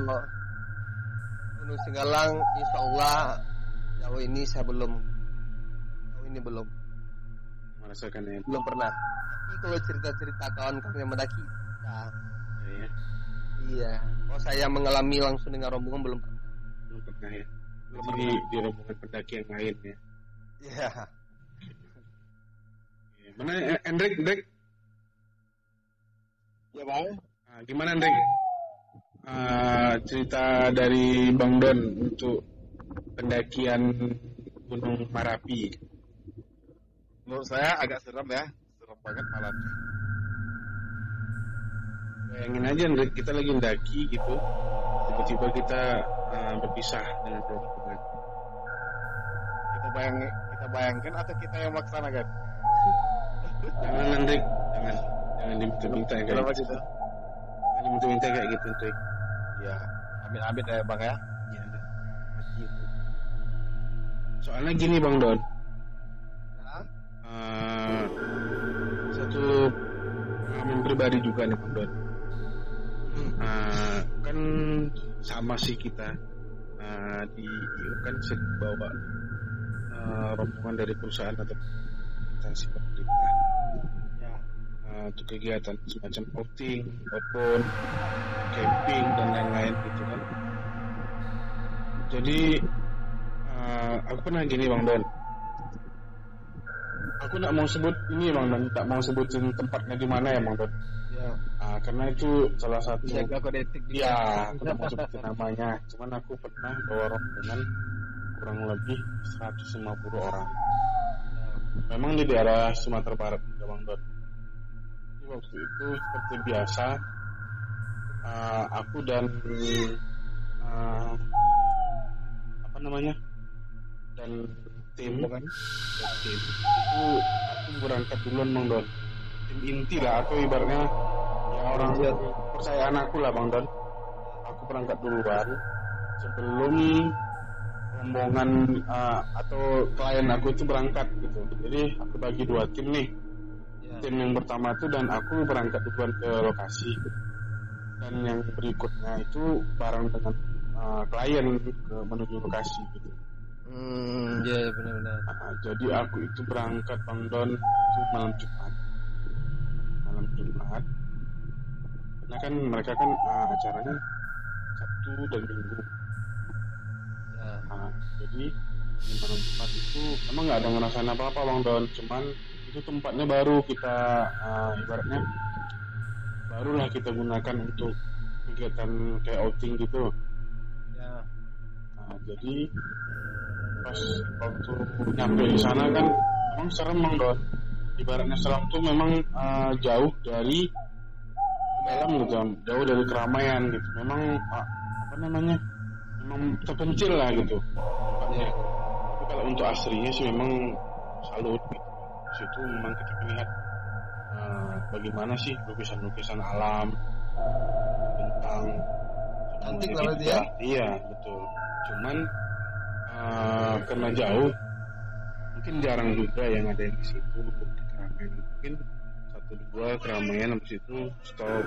Speaker 3: Gunung Singgalang, insya Allah jauh ini saya belum, jauh ini belum,
Speaker 1: merasakan ya,
Speaker 3: belum pernah. Tapi kalau cerita-cerita kawan kami yang mendaki, nah,
Speaker 1: ya.
Speaker 3: iya. Kalau saya mengalami langsung dengan rombongan belum pernah.
Speaker 1: belum pernah ya Jadi di, di rombongan pendaki yang lain ya
Speaker 3: Iya.
Speaker 1: Ya, mana eh, Hendrik Hendrik
Speaker 2: Ya bang.
Speaker 1: Ah, gimana Hendrik Ah, cerita dari Bang Don untuk pendakian Gunung Marapi
Speaker 2: Menurut saya agak seram ya. Seram banget malam.
Speaker 1: bayangin aja Hendrik kita lagi mendaki gitu tiba-tiba kita ah, berpisah dengan rombongan
Speaker 2: Kita bayang kita bayangkan atau kita yang melaksanakan?
Speaker 1: jangan Hendrik jangan. Jangan diminta-minta kayak
Speaker 2: Kenapa
Speaker 1: gitu? Jangan diminta-minta kayak gitu Hendrik
Speaker 2: Ya, amit-amit ya bang ya.
Speaker 1: Iya, gitu. Soalnya gini Bang Don, Eh, satu pengalaman pribadi juga nih Bang Don. Eh, kan sama sih kita Eh, di kan bawa eh, rombongan dari perusahaan atau instansi pemerintah.
Speaker 2: Ya.
Speaker 1: Eh, untuk kegiatan semacam outing, outbound, camping dan lain-lain gitu kan. Jadi eh, aku pernah gini Bang Don. Aku nggak mau sebut ini Bang Don, tak mau sebutin tempatnya di mana ya Bang Don.
Speaker 3: Ya.
Speaker 1: Karena itu salah satu
Speaker 3: Jaga kode etik juga.
Speaker 1: Iya, aku nggak mau sebutin namanya. Cuman aku pernah bawa rombongan kurang lebih 150 orang. Memang di daerah Sumatera Barat Don. Jadi waktu itu seperti biasa, eh, aku dan eh, apa namanya dan tim dan tim itu aku berangkat duluan Bang Don. Tim inti lah atau ibaratnya ya orang kepercayaan aku lah Bang Don. Aku berangkat duluan sebelum rombongan eh, atau klien aku itu berangkat gitu. Jadi aku bagi dua tim nih.
Speaker 3: Ya.
Speaker 1: Tim yang pertama itu dan aku berangkat duluan ke lokasi. Dan yang berikutnya itu bareng dengan eh, klien ke menuju lokasi gitu.
Speaker 3: Hmm, iya benar-benar.
Speaker 1: Nah, jadi aku itu berangkat Bang Don itu malam Jumat. Malam Jumat. Nah kan mereka kan eh, acaranya Sabtu dan Minggu.
Speaker 3: Ya.
Speaker 1: Nah, jadi Jumat itu emang nggak ada ngerasain apa-apa Bang Don, cuman itu tempatnya baru kita eh, ibaratnya barulah kita gunakan untuk kegiatan kayak outing gitu.
Speaker 3: Ya.
Speaker 1: Nah, jadi pas waktu nyampe di sana kan memang serem Bang Don. Ibaratnya serem tuh memang eh, jauh dari dalam gitu, jauh dari keramaian gitu. Memang ah, apa namanya? Memang terpencil lah gitu tempatnya. Tapi kalau untuk aslinya sih memang salut gitu. Di situ memang kita melihat eh, bagaimana sih lukisan-lukisan alam tentang
Speaker 3: Cantik lah berarti ya?
Speaker 1: Iya betul. Cuman eh, karena jauh, mungkin jarang juga yang ada di situ untuk keramaian. Mungkin satu dua keramaian habis itu stop.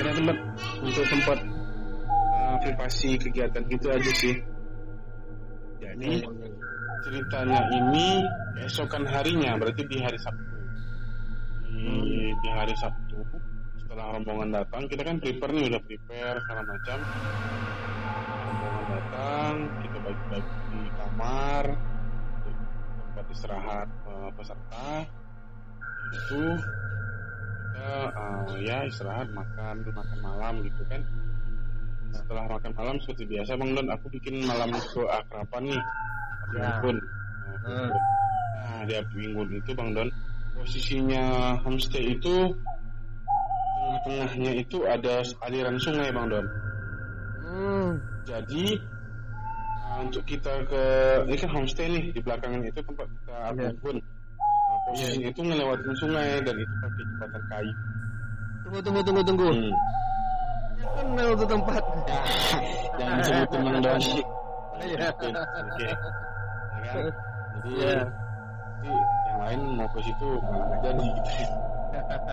Speaker 1: Karena tempat untuk tempat eh, privasi kegiatan gitu aja sih. Jadi ceritanya ini keesokan harinya berarti di hari Sabtu di, di hari Sabtu setelah rombongan datang kita kan prepare nih udah prepare segala macam rombongan datang kita bagi-bagi di kamar tempat istirahat uh, peserta itu kita uh, ya istirahat makan makan malam gitu kan setelah makan malam seperti biasa bang Don aku bikin malam keakraban nih
Speaker 3: Ya.
Speaker 1: unggun nah,
Speaker 3: Hmm.
Speaker 1: nah di api unggun itu bang Don posisinya homestay itu tengah-tengahnya itu ada aliran sungai bang Don
Speaker 3: Hmm.
Speaker 1: jadi uh, untuk kita ke ini kan homestay nih di belakangnya itu tempat kita api
Speaker 3: Iya.
Speaker 1: posisinya itu ngelewatin sungai dan itu pakai jembatan kayu
Speaker 3: Tunggu tunggu tunggu tunggu.
Speaker 1: Hmm.
Speaker 3: Ya kenal tuh tempat.
Speaker 1: Ya, jangan disebutin bang Don
Speaker 3: Iya.
Speaker 1: Oke, oke. Ya kan? Jadi,
Speaker 3: Iya.
Speaker 1: jadi yang lain mau ke situ nggak jadi gitu.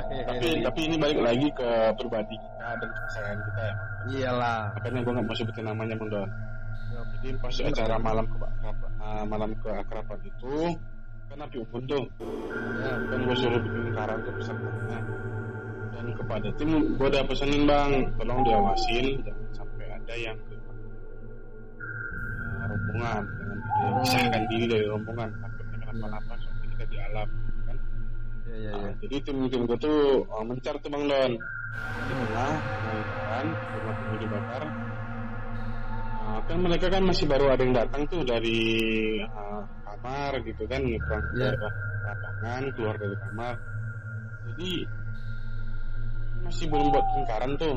Speaker 1: tapi tapi ini balik lagi ke pribadi kita dan kepercayaan kita ya.
Speaker 3: iyalah.
Speaker 1: Makanya gue nggak mau sebutin namanya bang Don. Jadi pas acara malam ke uh, malam keakraban itu api unggun tuh.
Speaker 3: Ya.
Speaker 1: Kan gue suruh bikin lingkaran tuh pesertanya. Dan kepada tim gue udah pesenin bang, tolong diawasin jangan sampai ada yang keluar uh, rombongan dengan dia pisahkan diri dari rombongan takutnya kenapa-napa soalnya kita di alam kan.
Speaker 3: Ya ya ya.
Speaker 1: Nah, jadi tim-tim gue tuh uh, mencar tuh bang Don di tengah lingkaran rumah penghuni dibakar Uh, kan mereka kan masih baru ada yang datang tuh dari uh, kamar gitu kan nyebrang ke
Speaker 3: Iya.
Speaker 1: lapangan keluar dari kamar. Jadi masih belum buat lingkaran tuh.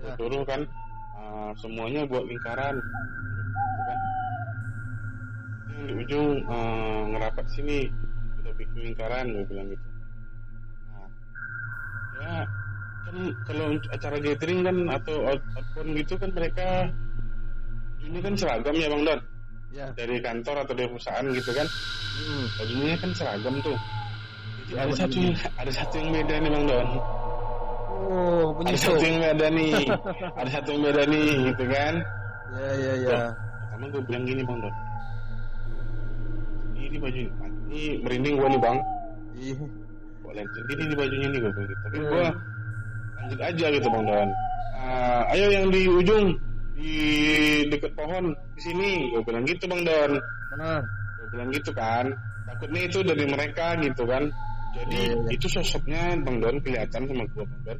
Speaker 1: Gua suruh kan uh, semuanya buat lingkaran. Gitu kan. Yang di ujung uh, ngerapat sini kita bikin lingkaran gue bilang gitu. Nah, ya kan kalau untuk acara gathering kan atau out- outbound gitu kan mereka ini kan seragam ya bang Don
Speaker 3: Ya.
Speaker 1: dari kantor atau dari perusahaan gitu kan
Speaker 3: Hmm.
Speaker 1: bajunya kan seragam tuh jadi ada satu yang ada satu yang beda nih bang Don
Speaker 3: Oh,
Speaker 1: ada
Speaker 3: penyusup.
Speaker 1: satu yang beda nih ada satu yang beda nih gitu kan
Speaker 3: Ya ya ya.
Speaker 1: pertama gue bilang gini bang Don ini baju ini merinding gue nih bang
Speaker 3: Ih.
Speaker 1: gue lihat sendiri di bajunya nih gue gitu tapi
Speaker 3: Hmm.
Speaker 1: gue lanjut aja gitu bang Don Ah, ayo yang di ujung di dekat pohon di sini. Gue bilang gitu bang Don. Gue bilang gitu kan. Takutnya itu dari mereka gitu kan. Jadi
Speaker 3: iya.
Speaker 1: itu sosoknya bang Don kelihatan sama gue bang Don.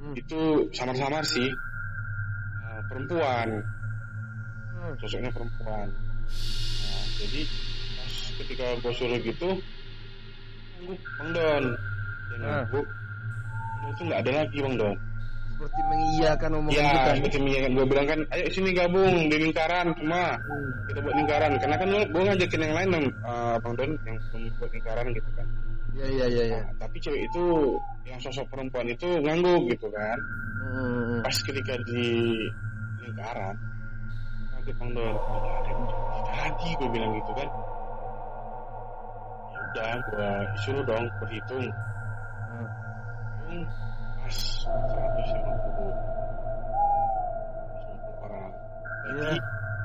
Speaker 3: Hmm.
Speaker 1: itu samar-samar sih. Ah, perempuan.
Speaker 3: Hmm.
Speaker 1: sosoknya perempuan. Nah, jadi pas ketika gue suruh gitu bang Don. Dia
Speaker 3: Ah.
Speaker 1: ngangguk. Udah itu nggak ada lagi bang Don
Speaker 3: Seperti mengiyakan omongan
Speaker 1: ya
Speaker 3: kita.
Speaker 1: seperti mengingatkan gue bilang kan ayo sini gabung di lingkaran cuma
Speaker 3: Hmm.
Speaker 1: kita buat lingkaran karena kan gue ngajakin yang lain eh, bang Don yang belum buat lingkaran gitu kan
Speaker 3: Ya ya ya ya.
Speaker 1: Nah, tapi cewek itu yang sosok perempuan itu ngangguk gitu kan
Speaker 3: Hmm.
Speaker 1: pas ketika di lingkaran kaget bang Don "Oh, yang lagi gue bilang gitu kan ya udah gue suruh dong berhitung
Speaker 3: Hmm.
Speaker 1: Hmm, 150 150 orang
Speaker 3: Iya.
Speaker 1: jadi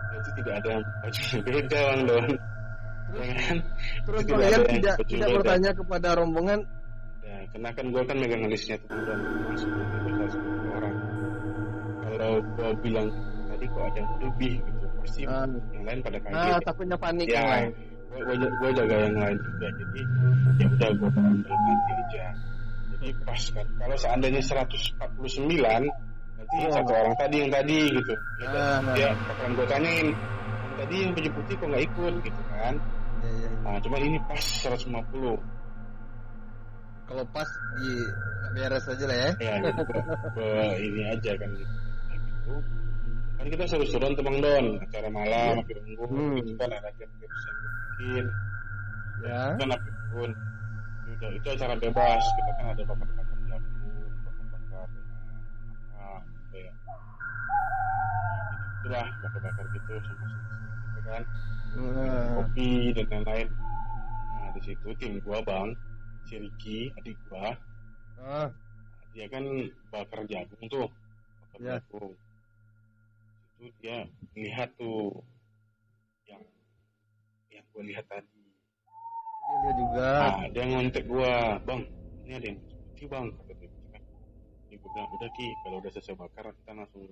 Speaker 1: berarti tidak ada yang bajunya beda bang Don ya kan
Speaker 3: Terus kalian tidak tidak bertanya kepada rombongan
Speaker 1: Ya, karena kan gue kan megang listnya tuh dan masuk itu 150 orang. Kalau gue bilang tadi kok ada yang lebih gitu, pasti
Speaker 3: Ah.
Speaker 1: yang lain pada kaget.
Speaker 3: ah, takutnya panik
Speaker 1: ya,
Speaker 3: yang lain.
Speaker 1: gue jaga yang lain juga. Jadi ya udah gue dalam hati aja. Pas kan, kalau seandainya 149 nanti
Speaker 3: Oh.
Speaker 1: satu orang tadi yang tadi gitu. Ya,
Speaker 3: Ah, nah.
Speaker 1: dia bakalan gue tanyain, yang tadi yang baju putih kok nggak ikut gitu kan?
Speaker 3: Ya, ya.
Speaker 1: Nah, cuman ini pas 150.
Speaker 3: Kalau pas di beres aja lah ya.
Speaker 1: ya gitu ke, ini aja kan gitu. Nah, gitu. kan kita seru-seruan Bang Don acara malam api unggun
Speaker 3: Hmm.
Speaker 1: kan ada yang bikin
Speaker 3: Ya.
Speaker 1: kan api unggun udah itu acara bebas. Kita kan ada bakar-bakar jagung bakar-bakar apa gitu ya. Itulah bakar-bakar gitu sama gitu kan.
Speaker 3: Nah,
Speaker 1: kopi dan lain-lain. Nah di situ tim gua bang si Ricky adik gua.
Speaker 3: Ah,
Speaker 1: dia kan bakar jagung tuh bakar
Speaker 3: Ya.
Speaker 1: jagung. Itu dia lihat tuh yang yang gue lihat tadi
Speaker 3: dia juga.
Speaker 1: ah dia ngontek gua bang ini ada yang putih bang kan dia gue bilang udah ki kalau udah selesai bakar kita langsung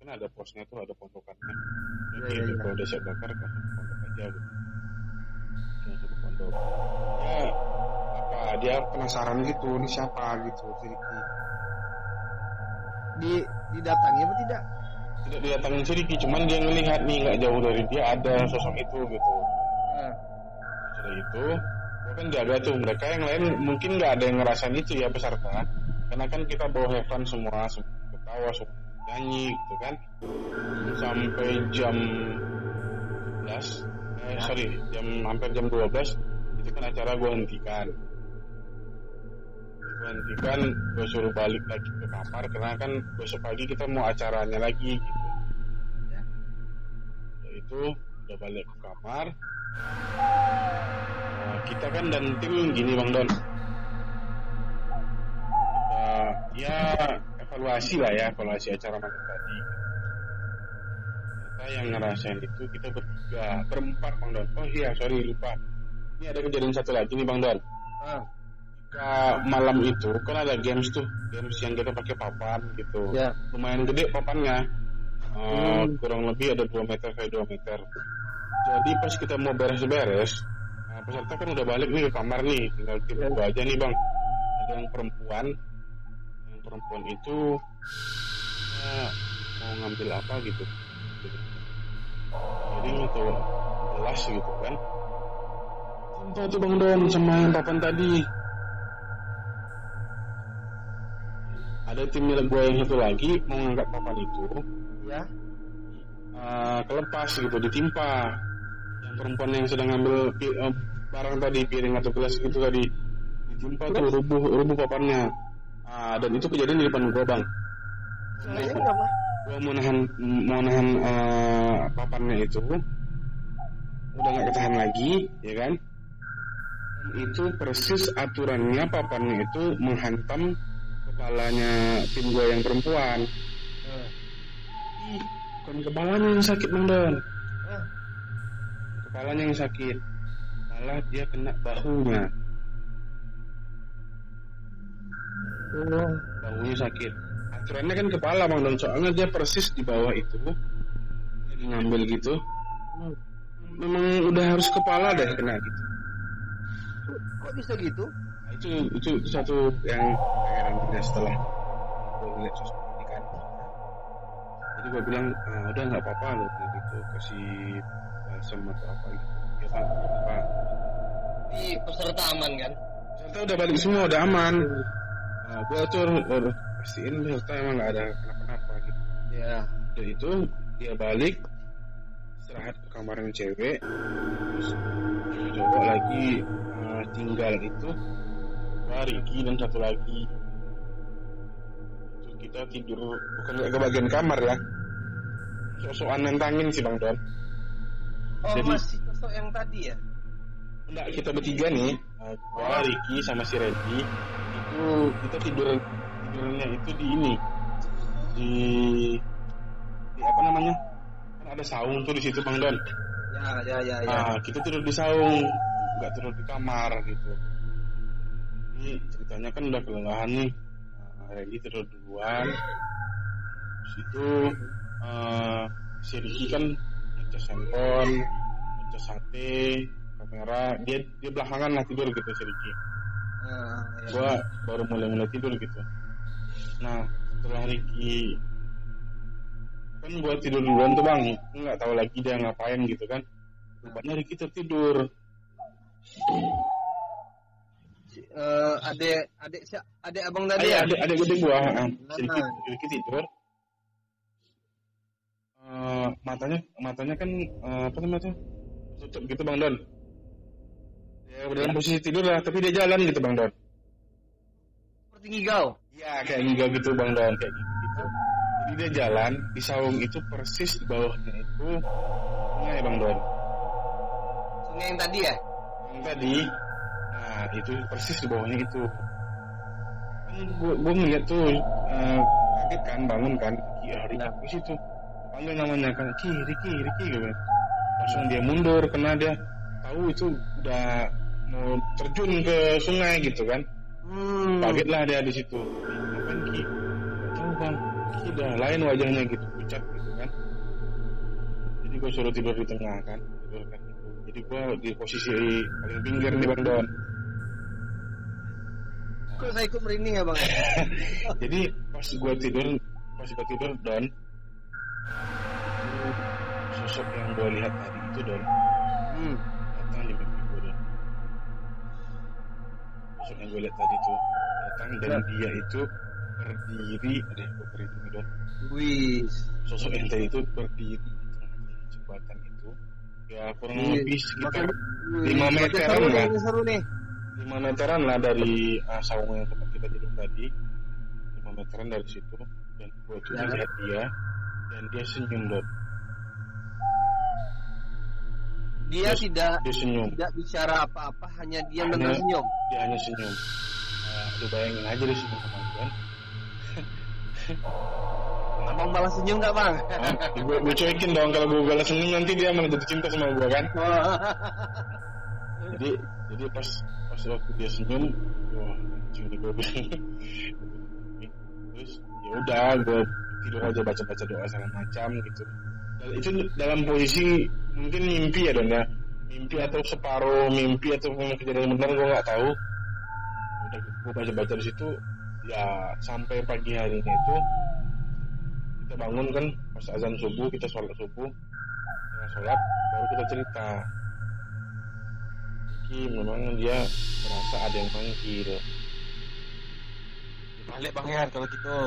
Speaker 1: kan ada posnya tuh ada pontokannya
Speaker 3: Ya,
Speaker 1: Oke,
Speaker 3: ya, ya.
Speaker 1: kalau udah siap bakar langsung pontok aja gitu langsung Bang Dom. Ya apa dia penasaran gitu ini siapa gitu si.
Speaker 3: Di didatangi apa tidak?
Speaker 1: Tidak didatangin si Ricky, cuman dia ngelihat nih nggak jauh dari dia ada sosok itu gitu.
Speaker 3: Nah,
Speaker 1: itu, gua kan jaga tuh mereka yang lain mungkin nggak ada yang ngerasain itu ya peserta. Karena kan kita bawa have fun semua, semua ketawa, semua nyanyi gitu kan. Sampai jam 11, eh sorry, jam hampir jam 12 itu kan acara gue hentikan. Gue hentikan, gue suruh balik lagi ke kamar karena kan besok pagi kita mau acaranya lagi gitu.
Speaker 3: Ya.
Speaker 1: Yaitu udah balik ke kamar, Nah, kita kan dan tim gini Bang Don. Kita ya evaluasi lah ya, evaluasi acara malam tadi. Ternyata yang ngerasain itu kita bertiga, berempat Bang Don. Oh iya, sorry lupa. Ini ada kejadian satu lagi nih Bang Don.
Speaker 3: ah,
Speaker 1: Ketika malam itu kan ada games tuh, games yang kita pakai papan gitu.
Speaker 3: ya.
Speaker 1: Lumayan gede papannya. Eh,
Speaker 3: Hmm.
Speaker 1: kurang lebih ada 2 meter kali 2 meter. Jadi pas kita mau beres-beres, nah, peserta kan udah balik nih ke kamar nih, tinggal tim
Speaker 3: Ya.
Speaker 1: gua aja nih bang. Ada yang perempuan, yang perempuan itu eh, mau ngambil apa gitu. Jadi atau gelas gitu kan. Timpa tuh bang Don sama yang papan tadi. Ada tim milik gua yang satu lagi mau ngangkat papan itu,
Speaker 3: Ya.
Speaker 1: eh, kelepas gitu ditimpa. Yang perempuan yang sedang ngambil eh, barang tadi piring atau gelas gitu tadi ditimpa tuh rubuh rubuh papannya Ah, dan itu kejadian di depan gua bang
Speaker 3: kenapa?
Speaker 1: gua mau nahan mau nahan eh, papannya itu. Udah nggak ketahan lagi ya kan? Dan itu persis aturannya papannya itu menghantam kepalanya tim gua yang perempuan bukan kepalanya yang sakit bang Don.
Speaker 3: Ah,
Speaker 1: kepalanya yang sakit. Malah dia kena bahunya
Speaker 3: oh,
Speaker 1: bahunya sakit. Aturannya kan kepala bang Don. Soalnya dia persis di bawah itu. Lagi ngambil gitu.
Speaker 3: Hmm.
Speaker 1: memang udah harus kepala deh kena gitu.
Speaker 3: Kok bisa gitu?
Speaker 1: Nah, itu, itu itu satu yang heran setelah lihat jadi gue bilang "Ah, udah nggak apa-apa loh gitu kasih balsam atau apa gitu. Ya kan? Apa
Speaker 3: Di peserta aman kan?
Speaker 1: Ternyata udah balik semua udah aman. Nah, gue tuh pastiin peserta emang nggak ada kenapa-napa gitu.
Speaker 3: Ya.
Speaker 1: udah itu dia balik istirahat ke kamar yang cewek terus cowok lagi eh, tinggal itu Ricky dan satu lagi. Kita tidur bukan nggak ke bagian kamar ya sosokan nentangin sih bang Don
Speaker 3: Oh
Speaker 1: Jadi-
Speaker 3: masih sosok yang tadi ya?
Speaker 1: enggak kita bertiga nih gua Ricky sama si Reddy itu kita tidur tidurnya itu di ini di di apa namanya kan ada saung tuh di situ bang Don
Speaker 3: Ya ya ya ya.
Speaker 1: Ah, kita tidur di saung, nggak tidur di kamar gitu. Ini ceritanya kan udah kelelahan nih. Nah, Randy tidur duluan. Terus eh, si Ricky kan ngecas handphone, ngecas HP, kamera. Dia dia belakangan lah tidur gitu si Ricky.
Speaker 3: Ah, ya.
Speaker 1: Gua baru mulai-mulai tidur gitu. Nah setelah Ricky kan gua tidur duluan tuh bang, nggak tahu lagi dia ngapain gitu kan. Rupanya Ricky tertidur.
Speaker 3: Eh, adek adek si adek abang tadi
Speaker 1: Iya,
Speaker 3: ya?
Speaker 1: adik adik gede gua. ah.
Speaker 3: Nah.
Speaker 1: Ricky, Ricky tidur. Eh, matanya matanya kan eh, apa namanya tuh tutup gitu bang Don. Ya dalam posisi tidur lah, tapi dia jalan gitu bang Don.
Speaker 3: Seperti ngigau.
Speaker 1: Iya kayak ngigau gitu bang Don kayak gitu. Jadi dia jalan di saung itu persis di bawahnya itu sungai bang Don.
Speaker 3: Sungai yang tadi ya?
Speaker 1: Yang tadi, nah itu persis di bawahnya itu. Kan gua ngeliat tuh eh, kaget kan bangun kan, Ki Hari di situ. Panggil namanya kan, Ki, Riki, Riki gitu. Langsung dia mundur karena dia tahu itu udah mau terjun ke sungai gitu kan.
Speaker 3: Hmm.
Speaker 1: Kaget lah dia di situ. Ngapain Ki? Tahu bang. Ki udah lain wajahnya gitu, pucat gitu kan. Jadi gue suruh tidur di tengah kan, tidur kan. jadi gue di posisi paling pinggir nih bang Don
Speaker 3: Kok saya ikut merinding ya bang?
Speaker 1: jadi pas gue tidur pas gue tidur Don sosok yang gue lihat tadi itu Don
Speaker 3: Hmm.
Speaker 1: datang di mimpi gue Don sosok yang gue lihat tadi tuh datang dan
Speaker 3: Ya.
Speaker 1: dia itu berdiri berhitung nih, Don
Speaker 3: Wih.
Speaker 1: sosok yang tadi itu berdiri di tengah jembatan itu ya kurang
Speaker 3: Iya,
Speaker 1: lebih sekitar
Speaker 3: Wih,
Speaker 1: lima meteran lah.
Speaker 3: nih.
Speaker 1: lima meteran lah dari uh, saung yang tempat kita tidur tadi lima meteran dari situ dan gue tuh
Speaker 3: Ya.
Speaker 1: lihat dia dan dia senyum dot.
Speaker 3: Dia
Speaker 1: Terus-
Speaker 3: tidak
Speaker 1: dia senyum.
Speaker 3: tidak bicara apa-apa, hanya dan
Speaker 1: Hanya-
Speaker 3: tersenyum.
Speaker 1: dia hanya senyum. Uh, lu bayangin aja dia senyum sama kan
Speaker 3: Abang balas senyum nggak bang?
Speaker 1: gue gue cuekin dong kalau gue balas senyum nanti dia malah jatuh cinta sama gue kan? Jadi jadi pas pas waktu dia senyum wah nih gue bilang terus ya udah gue tidur aja baca baca doa segala macam gitu. Dan itu dalam posisi mungkin mimpi ya dong ya. Mimpi atau separuh mimpi atau memang kejadian benar gue nggak tahu. Udah gue baca baca di situ ya sampai pagi harinya itu kita bangun kan pas azan subuh kita sholat subuh setelah sholat baru kita cerita. Iki memang dia merasa ada yang manggil
Speaker 2: Balik bang Yan kalau gitu.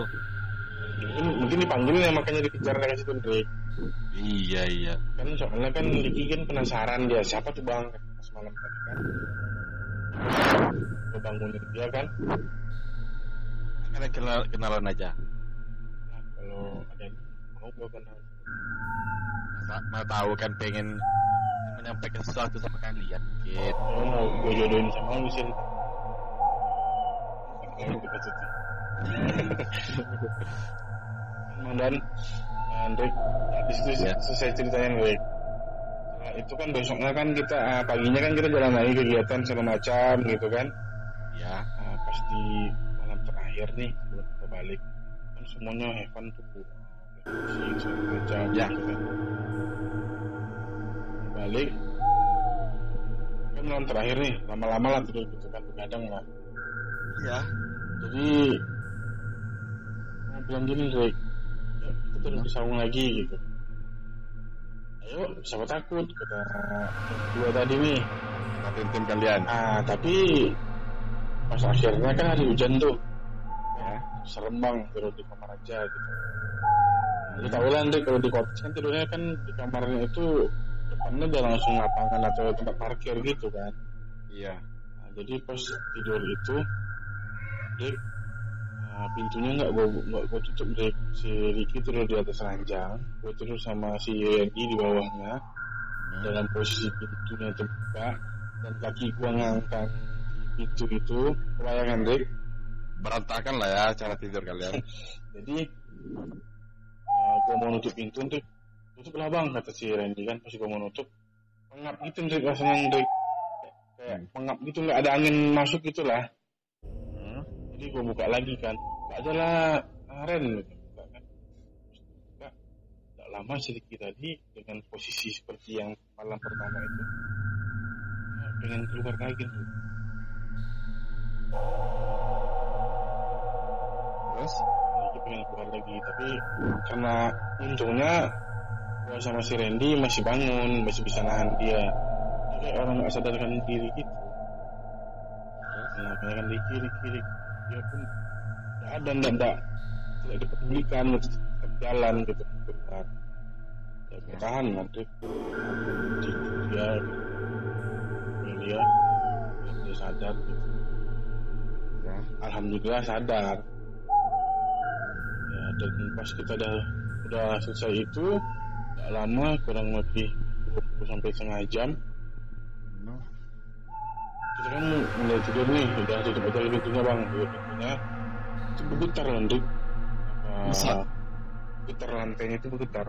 Speaker 1: Mungkin dipanggilnya makanya dikejar dari situ Drik
Speaker 2: Iya iya.
Speaker 1: kan soalnya kan Diki kan penasaran dia siapa tuh bang pas malam tadi kan bangunin dia kan
Speaker 2: Karena kenal kenalan aja.
Speaker 1: nah kalau ada yang mau gue kenal
Speaker 2: Masa, mau tahu kan pengen menyampaikan sesuatu sama kalian. Gitu.
Speaker 1: oh mau gue jodohin sama lu sih kita dan Andrik di situ
Speaker 2: Ya.
Speaker 1: selesai ceritanya Andrik Setelah itu kan besoknya kan kita ah, paginya kan kita jalan lagi kegiatan segala macam gitu kan
Speaker 2: Ya.
Speaker 1: Nah, pas di malam terakhir nih sebelum kita balik kan semuanya Evan tuh musik segala macam
Speaker 2: Ya.
Speaker 1: gitu kan. balik kan malam terakhir nih lama-lama lah tidur gitu kan begadang lah
Speaker 2: Ya.
Speaker 1: jadi bilang gini Rick kita terus di saung lagi gitu. Ayo siapa takut? Kata dua tadi nih.
Speaker 2: Kata tim kalian.
Speaker 1: ah tapi pas akhirnya kan hari hujan tuh.
Speaker 2: Ya.
Speaker 1: serem tidur di kamar aja gitu. Lu tau lah Andri kalau di kota kan tidurnya kan di kamarnya itu depannya udah langsung lapangan atau tempat parkir gitu kan.
Speaker 2: Iya.
Speaker 1: Nah, jadi pas tidur itu Dek nah, pintunya nggak gue nggak gue tutup Dek si Ricky tidur di atas ranjang. Gue tidur sama si Randy di bawahnya. Dalam posisi pintunya terbuka dan kaki gue ngangkat. Pintu itu kebayangan Dek
Speaker 2: Berantakan lah ya cara tidur kalian.
Speaker 1: jadi gue mau nutup pintu Dek tutup lah bang kata si Randy kan pas gue mau nutup. Pengap gitu Dek rasanya Dek kayak pengap gitu nggak ada angin masuk gitu lah.
Speaker 2: Hmm.
Speaker 1: Jadi gue buka lagi kan gak ada lah Aren. Buka kan. Buka. Gak lama sedikit tadi dengan posisi seperti yang malam pertama itu ya, pengen keluar lagi tuh
Speaker 2: Terus?
Speaker 1: jadi pengen keluar lagi tapi karena untungnya gue sama si Randy masih bangun masih bisa nahan dia kayak orang nggak sadarkan diri gitu nah kan Ricky Ricky dia pun nggak ada nggak ada. Tidak dipedulikan tetap jalan gitu. Keluar ya bertahan nanti di dia dia dia sadar gitu.
Speaker 2: Ya.
Speaker 1: alhamdulillah sadar. Ya dan pas kita udah udah selesai itu nggak lama kurang lebih 20 sampai setengah jam. Kita kan mulai tidur nih udah tutup aja pintunya bang. Tutup pintunya itu bergetar lantai
Speaker 2: Bisa.
Speaker 1: bergetar lantainya itu bergetar.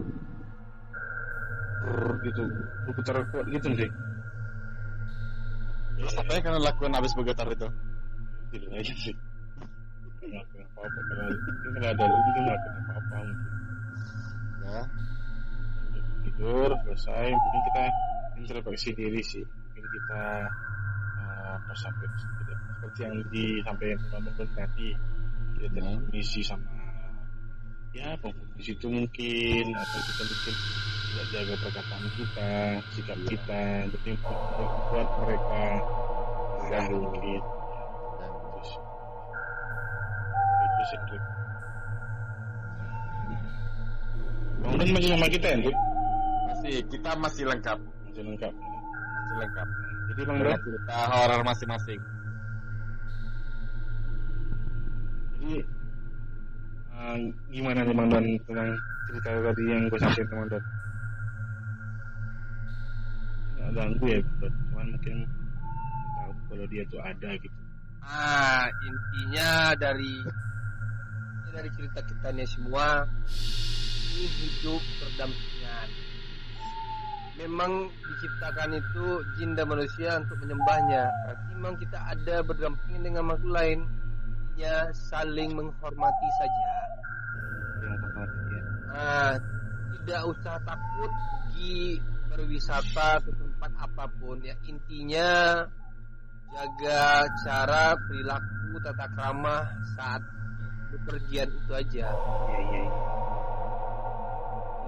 Speaker 1: Brrr, gitu. Bergetar kuat gitu nih
Speaker 2: Terus apa yang kalian lakukan habis bergetar itu?
Speaker 1: tidur aja sih kena apa-apa kalau mungkin kalau ada mungkin kena apa-apa mungkin.
Speaker 2: Ya.
Speaker 1: tidur selesai. Mungkin kita introspeksi diri sih. Mungkin kita apa sampai seperti yang disampaikan teman tadi kita
Speaker 2: Hmm.
Speaker 1: mengisi sama ya penghuni situ mungkin atau kita mungkin tidak jaga perkataan kita sikap
Speaker 2: Iya.
Speaker 1: kita jadi buat mereka terganggu mungkin
Speaker 2: Dan
Speaker 1: terus itu Drik. Bang Dan masih sama kita ya
Speaker 2: masih kita masih lengkap,
Speaker 1: masih lengkap
Speaker 2: masih lengkap.
Speaker 1: Jadi Dan
Speaker 2: cerita horor masing-masing.
Speaker 1: jadi eh, gimana nih Bang Dan tentang cerita tadi yang gue sampaikan Bang nggak ganggu ya Bang cuman mungkin tahu kalau dia tuh ada gitu
Speaker 3: Ah, intinya dari dari cerita kita ini semua ini hidup berdampingan. Memang diciptakan itu jin dan manusia untuk menyembahnya. Berarti memang kita ada berdampingan dengan makhluk lain. Intinya saling menghormati saja.
Speaker 1: ya
Speaker 3: Nah, tidak usah takut pergi berwisata ke tempat apa pun ya. Intinya jaga cara perilaku tata krama saat bepergian itu aja.
Speaker 1: iya iya iya.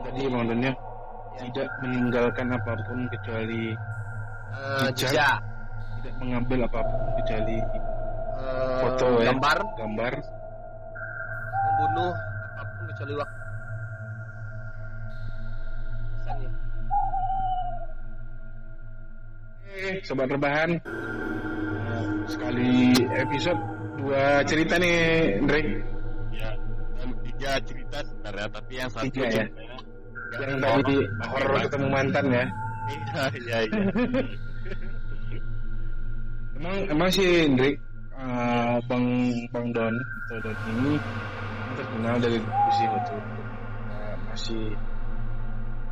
Speaker 1: tadi Bang Dan ya
Speaker 3: Ya.
Speaker 1: Tidak meninggalkan apa pun kecuali
Speaker 3: Eh,
Speaker 1: Jejak.
Speaker 3: jejak,
Speaker 1: tidak mengambil apa pun kecuali
Speaker 3: eh,
Speaker 1: Foto, ya.
Speaker 3: gambar,
Speaker 1: gambar
Speaker 3: membunuh apa pun kecuali waktu. Pesannya.
Speaker 1: Eh, sobat rebahan. Nah, sekali episode dua cerita nih, Andre.
Speaker 2: Ya, dan tiga cerita sebenarnya, tapi yang satu
Speaker 1: Tiga ya? Yang tadi horor ketemu mantan ya.
Speaker 2: Iya, iya, iya.
Speaker 1: Emang emang sih, Andre, eh, Bang Bang Don atau Don ini terkenal dari divisi waktu eh, masih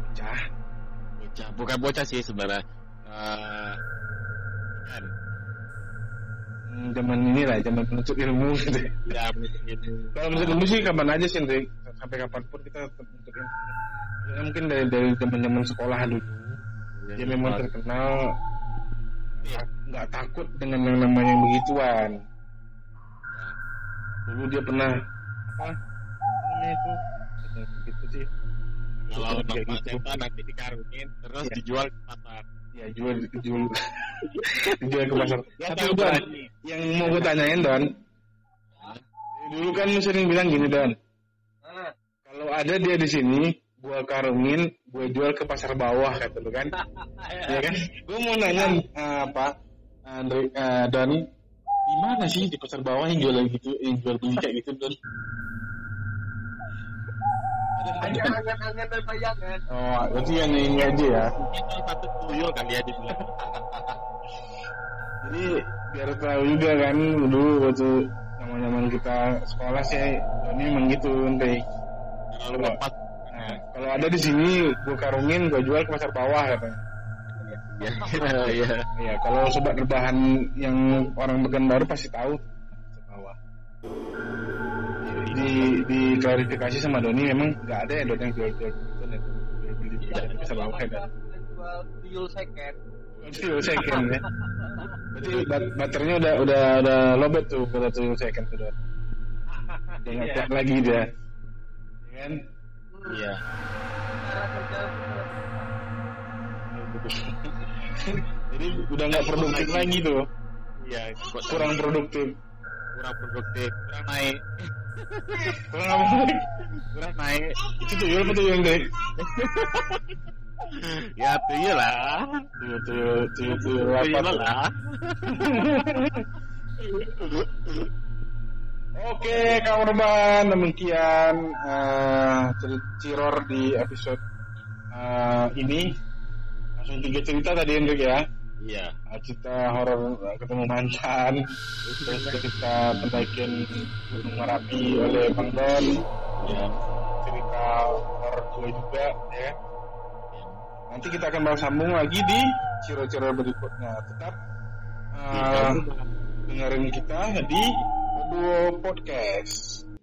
Speaker 1: pecah.
Speaker 2: bocah, bukan bocah sih sebenarnya. Eh, kan,
Speaker 1: Hmm, Zaman inilah, zaman menuntut ilmu gitu.
Speaker 2: ya menuntut ilmu.
Speaker 1: Kalau menuntut ilmu sih kapan aja sih, Andre. Sampai kapan pun kita tetap. Maksudnya Mungkin dari dari zaman zaman sekolah dulu. dia memang terkenal
Speaker 2: Iya.
Speaker 1: nggak takut dengan yang namanya begituan dulu dia pernah apa namanya itu begitu sih
Speaker 2: Kalau
Speaker 1: Kayak gitu.
Speaker 2: nanti dikarungin, terus
Speaker 1: Iya.
Speaker 2: dijual ke pasar.
Speaker 1: ya jual jual jual ke pasar
Speaker 2: Ya,
Speaker 1: tapi Don yang mau gue tanyain Don dulu kan lu sering bilang gini Don kalau ada dia di sini gua karungin gua jual ke pasar bawah kata lu kan. Ya kan? Gue mau nanya eh, apa? Andre eh, Don di mana sih di pasar bawah yang jual gitu yang jual beli kayak gitu Don?
Speaker 3: Angan-angan dan bayangan.
Speaker 1: oh berarti yang ini aja ya?
Speaker 2: Salah satu tuyul kali ya dibilang.
Speaker 1: jadi biar tahu juga kan dulu waktu zaman-zaman kita sekolah sih Doni emang gitu Andre
Speaker 2: Terlalu lepas.
Speaker 1: nah, kalau ada di sini gua karungin gua jual ke pasar bawah katanya
Speaker 2: Ya, ya.
Speaker 1: Iya, kalau sobat rebahan yang orang baru pasti tahu pasar bawah. Di di klarifikasi sama Doni memang nggak ada ya Doni yang jual jual beli di pasar bawah ya.
Speaker 3: Jual tuyul second.
Speaker 1: Tuyul second ya. Berarti bat- baterainya udah udah udah lobet tuh kalau tuyul second tuh Don. Udah nggak kuat lagi dia. Kan?
Speaker 2: Iya.
Speaker 1: Jadi udah nggak produktif lagi tuh.
Speaker 2: Iya,
Speaker 1: Kurang produktif.
Speaker 2: kurang produktif, kurang naik,
Speaker 1: Kurang apa?
Speaker 2: kurang naik.
Speaker 1: Itu tuyul apa tuyul Dek?
Speaker 2: Ya tuyul lah.
Speaker 1: Tuyul tuyul tuyul tuyul tuh?
Speaker 2: lah.
Speaker 1: Oke, kawan rebahan demikian cer- ciror di episode eh, ini. Langsung tiga cerita tadi Hendrik ya.
Speaker 2: Iya.
Speaker 1: Eh, cerita horor ketemu mantan, terus cerita pendakian Gunung Merapi oleh Bang Don,
Speaker 2: Iya.
Speaker 1: cerita horor gue juga, ya. Nanti kita akan bahas sambung lagi di ciro-ciro berikutnya. Tetap eh, dengerin kita di Podcast.